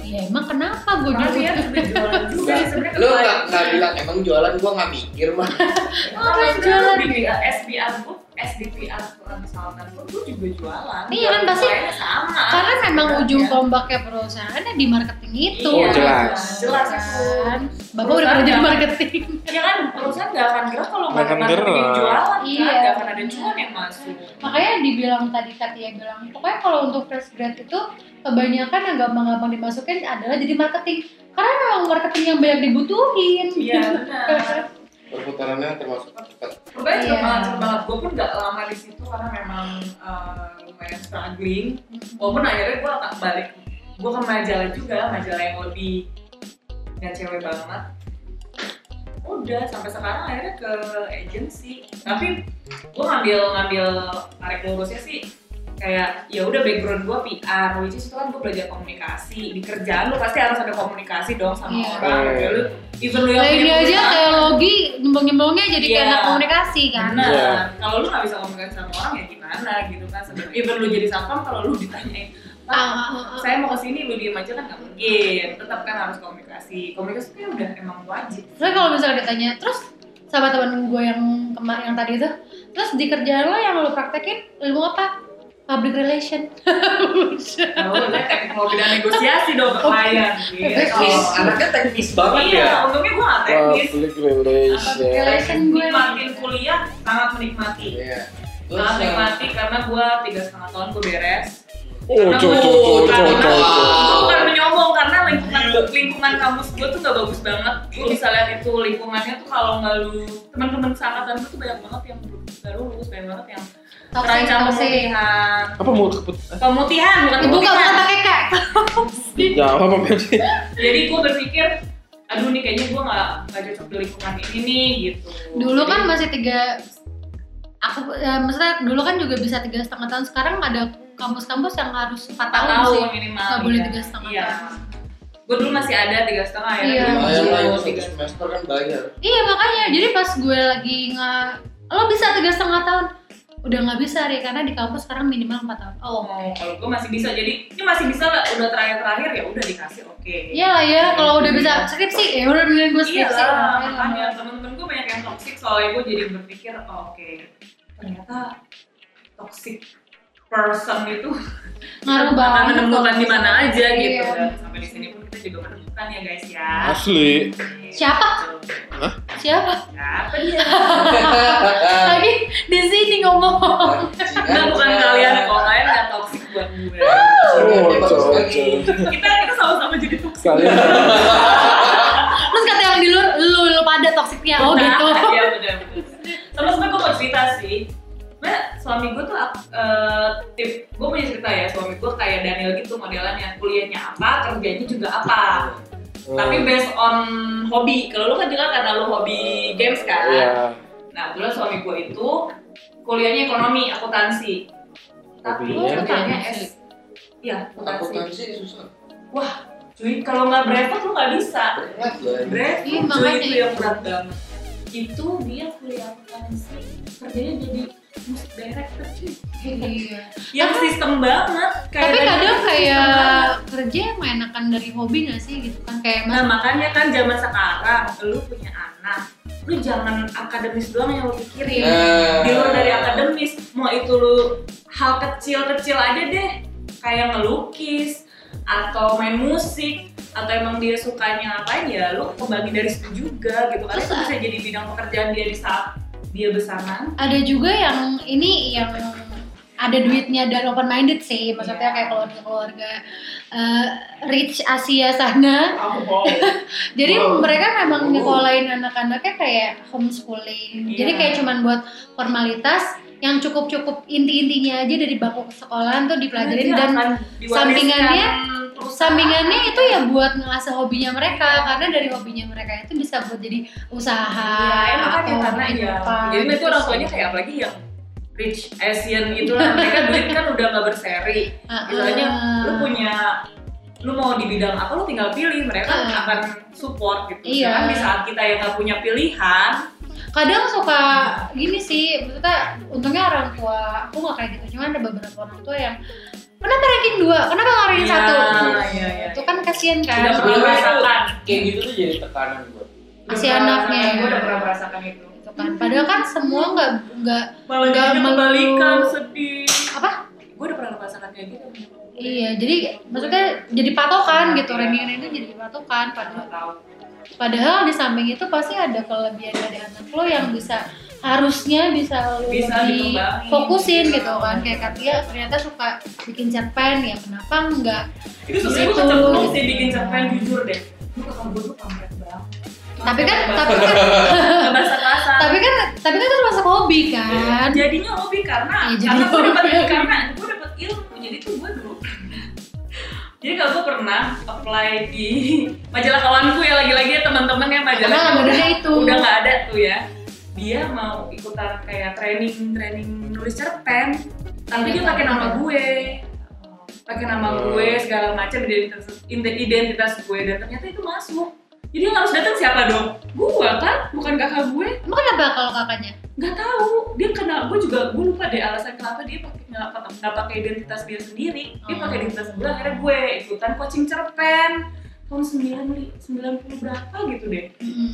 Iya, emang kenapa gue ya jualan? juga sebenarnya lu nggak nggak bilang emang jualan gua nggak mikir mah Apa jualan di SBR group, SDPR konsultan pun gue juga jualan. Iya kan, pasti- sama. Karena memang sebenarnya. ujung tombaknya perusahaan ya di marketing itu. Iya, jelas. Jelas itu. Kan? Bapak udah kerja di marketing. Ya kan perusahaan gak akan gerak kalau Nggak gerak. jualan Iya. kan, gak akan ada cuan yang masuk. Makanya dibilang tadi Katia bilang, pokoknya kalau untuk fresh grad itu kebanyakan yang gampang-gampang dimasukin adalah jadi marketing. Karena memang marketing yang banyak dibutuhin. Iya benar. perputarannya termasuk cepat Pokoknya cepet Iya. banget, cepet banget. Gue pun gak lama di situ karena memang eh, lumayan struggling. Walaupun akhirnya gue akan balik, gue ke majalah juga, majalah yang lebih yang cewek banget. Udah sampai sekarang akhirnya ke agency. Tapi gue ngambil ngambil tarik lurusnya sih kayak ya udah background gue PR, which is itu kan gue belajar komunikasi di kerjaan lu pasti harus ada komunikasi dong sama Iya. orang. Kayak lu, even lu yang Nah punya aja perusahaan, kayak logi nyembong-nyembongnya jadi kayak Iya. anak komunikasi kan. Benar. Iya. Kalau lu nggak bisa komunikasi sama orang ya gimana gitu kan sebenarnya. Even lu jadi satpam kalau lu ditanyain, Pak, Ah, ah, ah. saya mau ke sini lu diem aja kan nggak mungkin. Tetap kan harus komunikasi. Komunikasi itu udah emang wajib. Terus kalau misalnya ditanya, terus sama temen gue yang kemarin yang tadi itu, terus di kerjaan lo yang lo praktekin ilmu apa? Public relation. Lu lihat teknologi dan negosiasi dong ke klien. Gitu. teknis anaknya teknis banget Iya, ya untungnya gue nggak teknis. Public relation. relation gue. Nikmatin kuliah sangat menikmati. iya Sangat Terus, menikmati karena gue tiga setengah tahun gue beres. Oh, Karena cok, gua- cok, cok, karena cok, cok, gua cok. bukan menyombong karena lingkungan lingkungan kampus gue tuh gak bagus banget. Gue bisa lihat itu lingkungannya tuh kalau nggak lu teman-teman seangkatan gue tuh banyak banget yang nggak lulus, banyak banget yang terancam pemutihan. Apa mau keput? Pemutihan bukan Ibu gak pemutihan. pakai kak. Jawab apa berarti? Jadi gue berpikir, aduh nih kayaknya gue nggak nggak cocok di lingkungan ini nih gitu. Dulu kan masih tiga aku ya, maksudnya dulu kan juga bisa tiga setengah tahun sekarang ada kampus-kampus yang harus empat tahun, tahun sih minimal. Nggak boleh iya. tiga setengah Iya. tahun. Gue dulu masih ada tiga setengah ya. Iya. lumayan lah itu tiga satu semester kan bayar iya makanya jadi pas gue lagi nggak lo bisa tiga setengah tahun udah nggak bisa deh karena di kampus sekarang minimal empat tahun. Oh mau kalau gue masih bisa. Jadi ini masih bisa lah. Udah terakhir terakhir ya udah dikasih oke. Iya lah ya kalau udah bisa skripsi ya udah mending gue iya skripsi lah Makanya temen-temen gue banyak yang toxic. Soalnya gue jadi berpikir oh, oke ternyata toxic person itu. Ngaruh banget. menemukan di mana aja Iya. gitu. Dan sampai di sini pun kita juga menemukan ya guys ya. Asli. Siapa? siapa? Siapa dia? Lagi di sini ngomong. Enggak bukan kalian kok kalian nggak toxic buat gue. Oh, kita kita sama-sama jadi toxic. Kalian. Terus kata yang di luar lu lu pada toksiknya oh gitu. Iya benar sebenarnya gue mau cerita sih. Sebenarnya suami gue tuh eh, tip, gue punya cerita ya suami gue kayak Daniel gitu modelannya kuliahnya apa kerjanya juga apa. Tapi based on hobi. Kalau lu kan juga karena lu hobi games kan. Iya. Nah dulu suami gue itu kuliahnya ekonomi akuntansi. Tapi Hobinya? kerjanya S. Iya akuntansi. akuntansi susah Cuy kalau nggak brevet lu nggak bisa. berat ya. Brevet Iya, cuy itu. yang berat banget. Itu dia kuliah akuntansi kerjanya jadi musik cuy. Iya. yang sistem banget Tapi dari kadang kayak kerja emang enakan dari hobi gak sih gitu kan kayak Nah makanya kan zaman sekarang lu punya anak, lu jangan akademis doang yang lu pikirin. Nah. Di luar dari akademis, mau itu lu hal kecil-kecil aja deh, kayak ngelukis atau main musik atau emang dia sukanya apa ya lu kembali dari situ juga gitu karena Terus, itu bisa jadi bidang pekerjaan dia di saat dia nanti. ada juga yang ini yang ada duitnya dan open minded sih maksudnya Iya. kayak keluarga-keluarga eh, rich Asia sana jadi Wow. mereka memang nyekolahin anak-anaknya kayak homeschooling jadi Iya. kayak cuman buat formalitas yang cukup-cukup inti-intinya aja dari bangku sekolahan tuh dipelajarin Dia dan sampingannya-. Sampingannya itu ya buat ngasah hobinya mereka karena dari hobinya mereka itu bisa buat jadi usaha Iya, makanya atau karena ya. Jadi itu orang tuanya kayak apalagi yang rich Asian gitu lah. Mereka duit kan udah nggak berseri. Ah, Misalnya ah. lu punya lu mau di bidang apa lu tinggal pilih mereka Ah. akan support gitu. Iya. Sedangkan di saat kita yang nggak punya pilihan, kadang suka gini sih maksudnya untungnya orang tua aku nggak kayak gitu cuma ada beberapa orang tua yang kenapa ranking dua kenapa nggak ranking Iya, satu iya, iya. itu kan kasihan kan udah pernah merasakan. kayak gitu tuh jadi tekanan buat Si anaknya. Gue udah pernah merasakan itu. gitu kan padahal kan semua nggak nggak Malah Nggak kebalikan sedih. apa Gue udah pernah merasakan kayak gitu. iya jadi maksudnya jadi patokan gitu Iya. ranking itu jadi patokan padahal padahal di samping itu pasti ada kelebihan dari anak lo yang bisa harusnya bisa Bisa lebih fokusin gitu. kan. Kayak Katia ternyata suka bikin cerpen ya kenapa enggak? Itu sebenarnya gue Gitu. kecemplung sih bikin cerpen jujur deh. Gue gue tuh pamret banget. tapi kan tapi kan tapi kan tapi kan itu masuk hobi kan? Jadinya hobi karena jadi karena gue dapat karena gue dapat ilmu. Jadi tuh gue dulu jadi kalau gue pernah apply di majalah kawanku ya lagi-lagi ya teman-teman ya majalah modelnya itu. udah nggak ada tuh ya dia mau ikutan kayak training training nulis cerpen tapi dia pakai nama gue. pakai nama gue segala macam identitas identitas gue. Dan ternyata itu masuk. Jadi yang harus datang siapa dong? Gue kan? Bukan kakak gue. Emang kenapa kalau kakaknya? Nggak tahu. Dia kenal gue juga gue lupa deh alasan kenapa dia pakai nggak pakai identitas dia sendiri. Dia Oh. pakai identitas gue akhirnya gue ikutan coaching cerpen. Tahun sembilan sembilan puluh berapa gitu deh. Hmm.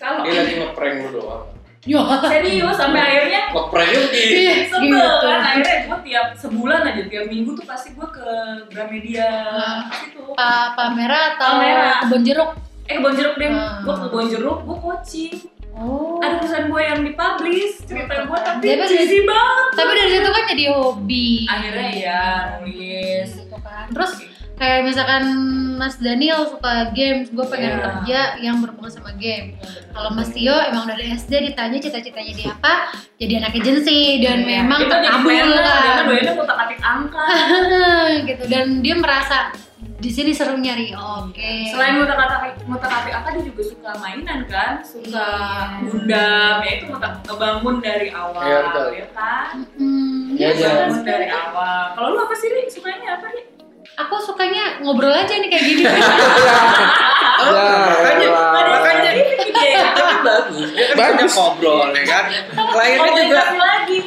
Kalau dia lagi ngeprank lu doang. Yo. serius sampai akhirnya ngepranknya gitu Iya, sebel gitu. kan? Akhirnya gue tiap sebulan aja tiap minggu tuh pasti gue ke Gramedia Ah. itu Pa Palmera atau Palmera. kebun jeruk? Eh kebon jeruk deh. Ah. gue ke kebon jeruk gue coaching. Oh. Ada tulisan gue yang dipublish cerita gue tapi pas- cheesy banget. tapi dari situ kan jadi hobi. Akhirnya ya nulis. Gitu kan. Terus kayak misalkan Mas Daniel suka games gue pengen Iya. kerja yang berhubungan sama game kalau Mas Tio emang dari SD ditanya cita-citanya dia apa jadi anak agensi dan Iya. memang Itu jadi terkabul planner, dia kan kan doyannya ngutak atik angka gitu dan dia merasa di sini seru nyari oke selain ngutak atik ngutak atik angka dia juga suka mainan kan suka Iya. gundam ya itu ngutak ngebangun dari awal Iya, betul. ya kan Hmm, Iya, iya, iya. kan? Bangun dari awal kalau lu apa sih Ri? sukanya apa nih aku sukanya ngobrol aja nih kayak gini. Oh, makanya makanya ide tapi bagus. Dia kan banyak ngobrol ya kan? Kliennya juga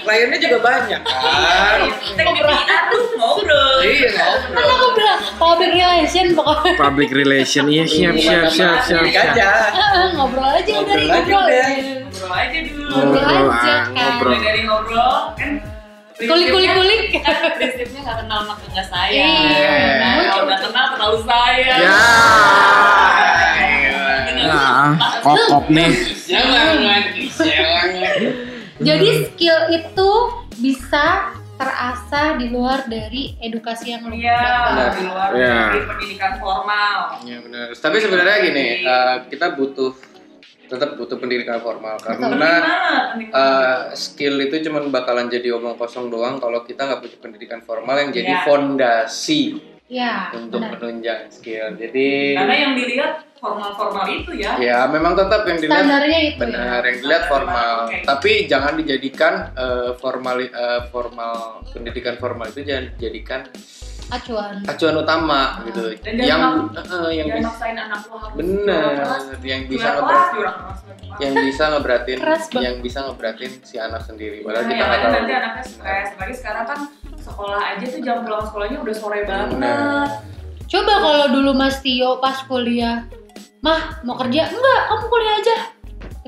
kliennya juga banyak kan? Teknik PR lu ngobrol. iya kan ngobrol aku bilang public relation pokoknya. Public relation, iya siap siap siap siap. Ini siap. aja ngobrol aja udah Ngobrol aja ngobrol. udah. ngobrol aja dulu. Ngobrol Ngobrol, aja ah, kan. ngobrol. Dari ngobrol kan kulik kulik kulik prinsipnya nggak kenal maka nggak sayang Iya. nah, kalau nggak kenal terlalu sayang Ya. Nah, kokop nih. jangan jangan jadi skill itu bisa terasa di luar dari edukasi yang lu Iya, dapat. di luar Iya. dari pendidikan formal. ya benar tapi sebenarnya gini eh, kita butuh tetap butuh pendidikan formal karena eh, skill itu cuma bakalan jadi omong kosong doang kalau kita nggak punya pendidikan formal yang jadi Iya. fondasi ya untuk benar. menunjang skill jadi Karena yang dilihat formal-formal itu ya. ya memang tetap yang dilihat standarnya itu ya. benar yang dilihat formal Oke. tapi jangan dijadikan eh, formal eh, formal pendidikan formal itu jangan dijadikan acuan. Acuan utama gitu. Dan jangan yang eh, yang Jangan bisa maksain anak lu harus bener yang bisa Juara ngeberat kelas, juara kelas, juara kelas. yang bisa ngeberatin yang bisa ngeberatin si anak sendiri. Padahal Nah, kita yang nggak lain tahu. nanti anaknya stres. Apalagi sekarang kan sekolah aja tuh jam pulang sekolahnya udah sore banget. Bener. coba kalau dulu Mas Tio pas kuliah mah mau kerja? Enggak kamu kuliah aja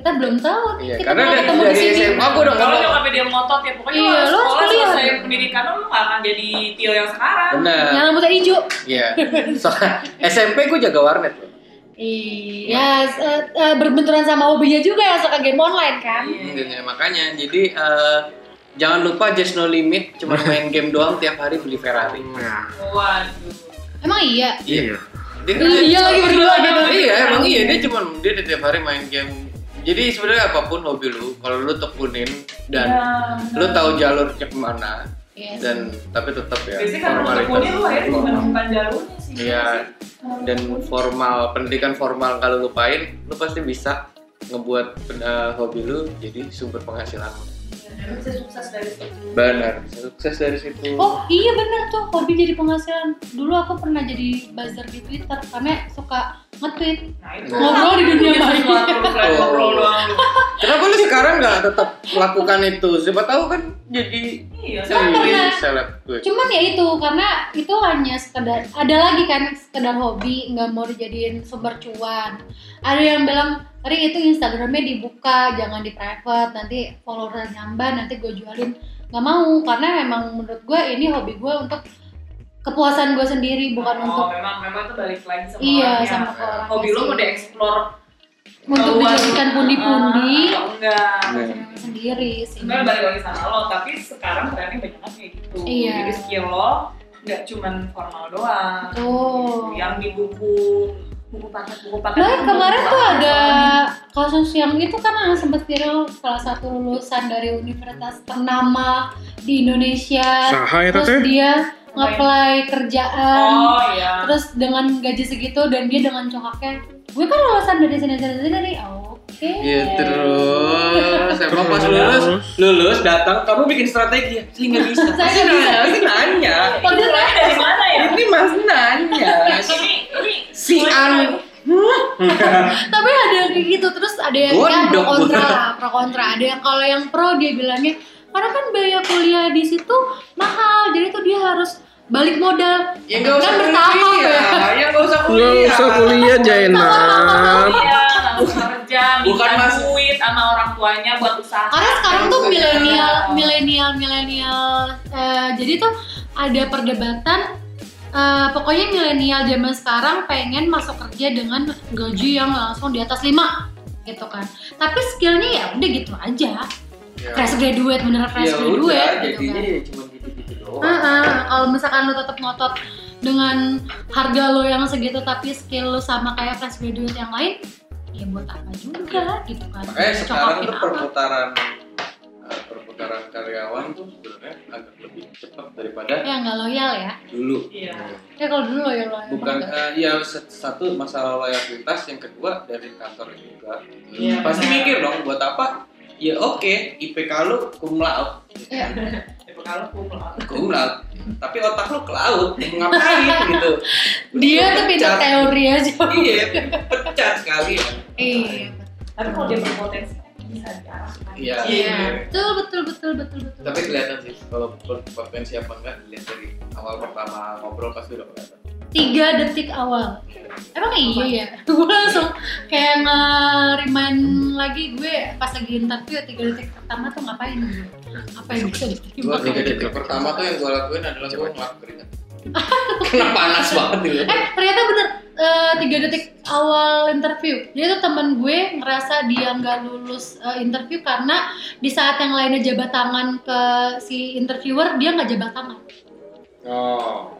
kita belum tahu. Nih Iya, kita karena dari- ketemu di sini. SMA gua udah Kalau nyokapnya dia ngotot ya pokoknya Iya, harus sekolah selesai pendidikan lu lu gak akan jadi Tio yang sekarang. bener yang rambutnya hijau. Iya. Soalnya SMP gue jaga warnet loh. Iya eh, eh, berbenturan sama hobinya juga ya suka game online kan? Iya. Iya, makanya. Jadi eh, jangan lupa just no limit cuma main game doang tiap hari beli Ferrari. Nah, Waduh. emang iya? Iya. dia, iya lagi berdua gitu. Iya emang iya dia cuma dia tiap hari main game jadi sebenarnya apa pun hobi lu kalau lu tekunin dan Ya, lu tahu jalurnya ke mana Yes. dan tapi tetap ya Biasanya kan kalau tekuni lu akhirnya bukan jalurnya sih. Iya. dan formal pendidikan formal kalau lupain lu pasti bisa ngebuat eh, hobi lu jadi sumber penghasilan bisa sukses dari situ. benar sukses dari situ Oh iya bener tuh hobi jadi penghasilan. Dulu aku pernah jadi buzzer di Twitter karena suka nge-tweet. Nah itu. Ngobrol di dunia maya. Oh. ngobrol doang lu. kenapa lu sekarang nggak tetap lakukan itu siapa tahu kan jadi Iya, sama. pernah. seleb gue Cuman ya itu karena itu hanya sekedar ada lagi kan sekedar hobi nggak mau dijadiin sumber cuan. Ada yang bilang Ring itu Instagramnya dibuka jangan di private nanti follower nambah nanti gue jualin nggak mau karena memang menurut gue ini hobi gue untuk kepuasan gue sendiri bukan Oh, untuk memang memang itu balik lagi sama iya orangnya. sama ke orang Hobi lu mau dieksplor untuk dijadikan pundi-pundi atau enggak. Senang sendiri sih. Sebenarnya balik lagi sama lo, tapi sekarang trennya banyak banget kayak gitu. Iya. Jadi skill lo nggak cuman formal doang. Tuh. Yang di buku buku paket buku paket. Nah kemarin buku tuh ada kasus yang itu kan yang sempat viral salah satu lulusan dari universitas ternama di Indonesia. Saha ya Terus dia nge-apply kerjaan. Oh iya. Terus dengan gaji segitu dan dia dengan congkaknya, gue kan lulusan dari sini sini sini dari oke. ya terus. Emang pas lulus. Lulus datang. Kamu bikin strategi. Sih nggak bisa. Saya nggak bisa. nanya, pasti nanya dari mana ya? ini mas nanya. Ini ini. Si an. Tapi ada yang kayak gitu. Terus ada yang ya, pro kontra pro kontra. Ada yang kalau yang pro dia bilangnya karena kan biaya kuliah di situ mahal, jadi tuh dia harus balik modal. ya nggak usah kan bertahap kuliah ya. ya nggak usah kuliah. Nggak usah kuliah Jainab. Kerja, Bukan minta mas- duit sama orang tuanya buat usaha. Karena sekarang tuh milenial, milenial, milenial. eh, jadi tuh ada perdebatan. eh, pokoknya milenial zaman sekarang pengen masuk kerja dengan gaji yang langsung di atas 5 gitu kan. Tapi skillnya ya udah gitu aja. Ya. Fresh graduate bener fresh ya graduate udah gitu jadinya kan. ya cuma gitu-gitu doang Heeh, kalau misalkan lo tetap ngotot dengan harga lo yang segitu tapi skill lo sama kayak fresh graduate yang lain, ya buat apa juga gitu kan. makanya sekarang Cokokin tuh perputaran eh, perputaran karyawan tuh sebenarnya agak lebih cepat daripada Ya nggak loyal ya. dulu Iya. Ya kalau dulu loyal loyal bukan eh, ya satu masalah loyalitas yang kedua dari kantor juga Iya, pasti benar. mikir dong buat apa ya oke IPK lu cum Iya. Ya, kalau aku pulang. cum laude tapi otak lu ke laut ngapain gitu Dia tuh Pecat. teori aja. iya pecat sekali ya Iya. Tapi kalau dia berpotensi bisa diarahkan. Iya. Iya. Betul betul betul betul betul. tapi kelihatan sih kalau potensi apa enggak dilihat dari awal pertama ngobrol pasti udah kelihatan Tiga detik awal. Emang iya ya. Gue langsung kayak nge-remind lagi gue pas lagi interview tiga detik pertama tuh ngapain gue? Apa yang bisa diterima? tiga detik pertama tuh yang gua lakuin adalah gua ngelap keringat karena panas banget gitu Eh ternyata bener eh, tiga detik awal interview. Jadi tuh temen gue ngerasa dia nggak lulus eh, interview karena di saat yang lainnya jabat tangan ke si interviewer dia nggak jabat tangan. oh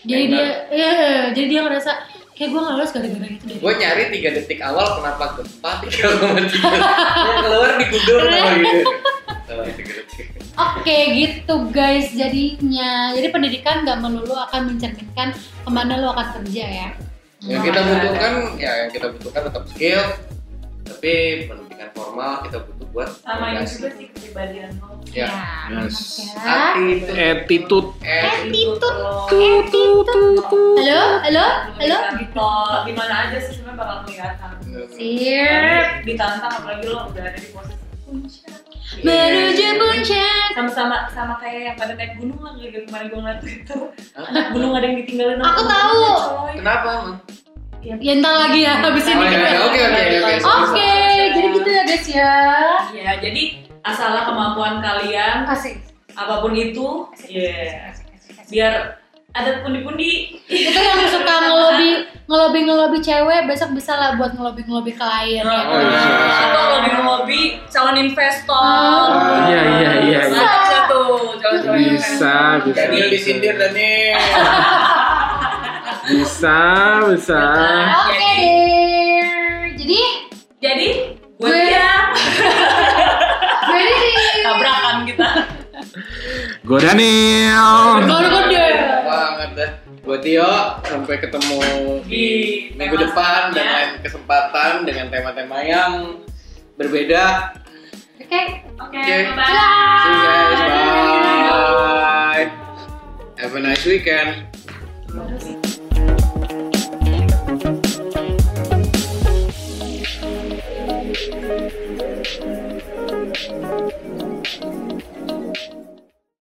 Jadi Enak. dia, iya, jadi dia ngerasa kayak gue nggak lulus gara-gara gitu deh. gue nyari tiga detik awal kenapa gempa tiga koma tiga yang keluar di Google gitu Oh, tiga detik. Oke gitu guys jadinya. Jadi pendidikan nggak melulu akan mencerminkan ke mana lo akan kerja ya. yang kita butuhkan ya yang kita butuhkan tetap skill tapi pendidikan formal kita butuh buat sama ini juga sih kepribadian lo ya Yes. Ya. attitude Attitude. attitude Halo, halo, halo. Gitu, gimana aja sih sebenarnya bakal kelihatan. Sip. Ditantang apalagi lo udah ada di posisi puncak. Menuju puncak. Sama-sama sama kayak yang pada naik gunung lah kemarin gue ngeliat itu. Anak gunung ada yang ditinggalin. sama Aku tahu. kenapa emang Ya, Ya entar lagi ya habis ini Oh, iya, kita. iya, oke, oke, oke, jadi gitu ya guys ya. Ya, jadi asalnya kemampuan kalian Asik. apa pun itu, ya biar ada pundi-pundi. Itu yang suka ngelobi ngelobi ngelobi cewek besok bisa lah buat ngelobi ngelobi klien ya. Oh, iya. Atau lo di lobby calon investor. Oh. Iya, iya, iya, iya. Bisa tuh yang Bisa, bisa. Daniel disindir Daniel Bisa, bisa. Oke deh. Jadi Jadi gue Gue- dia gue ini tabrakan kita. Gue Daniel. Gede gede. Banget dah buat Tio sampai ketemu di Di minggu depan dan selanjutnya. lain kesempatan dengan tema-tema yang berbeda Oke. Oke, Oke. bye. see you guys bye have a nice weekend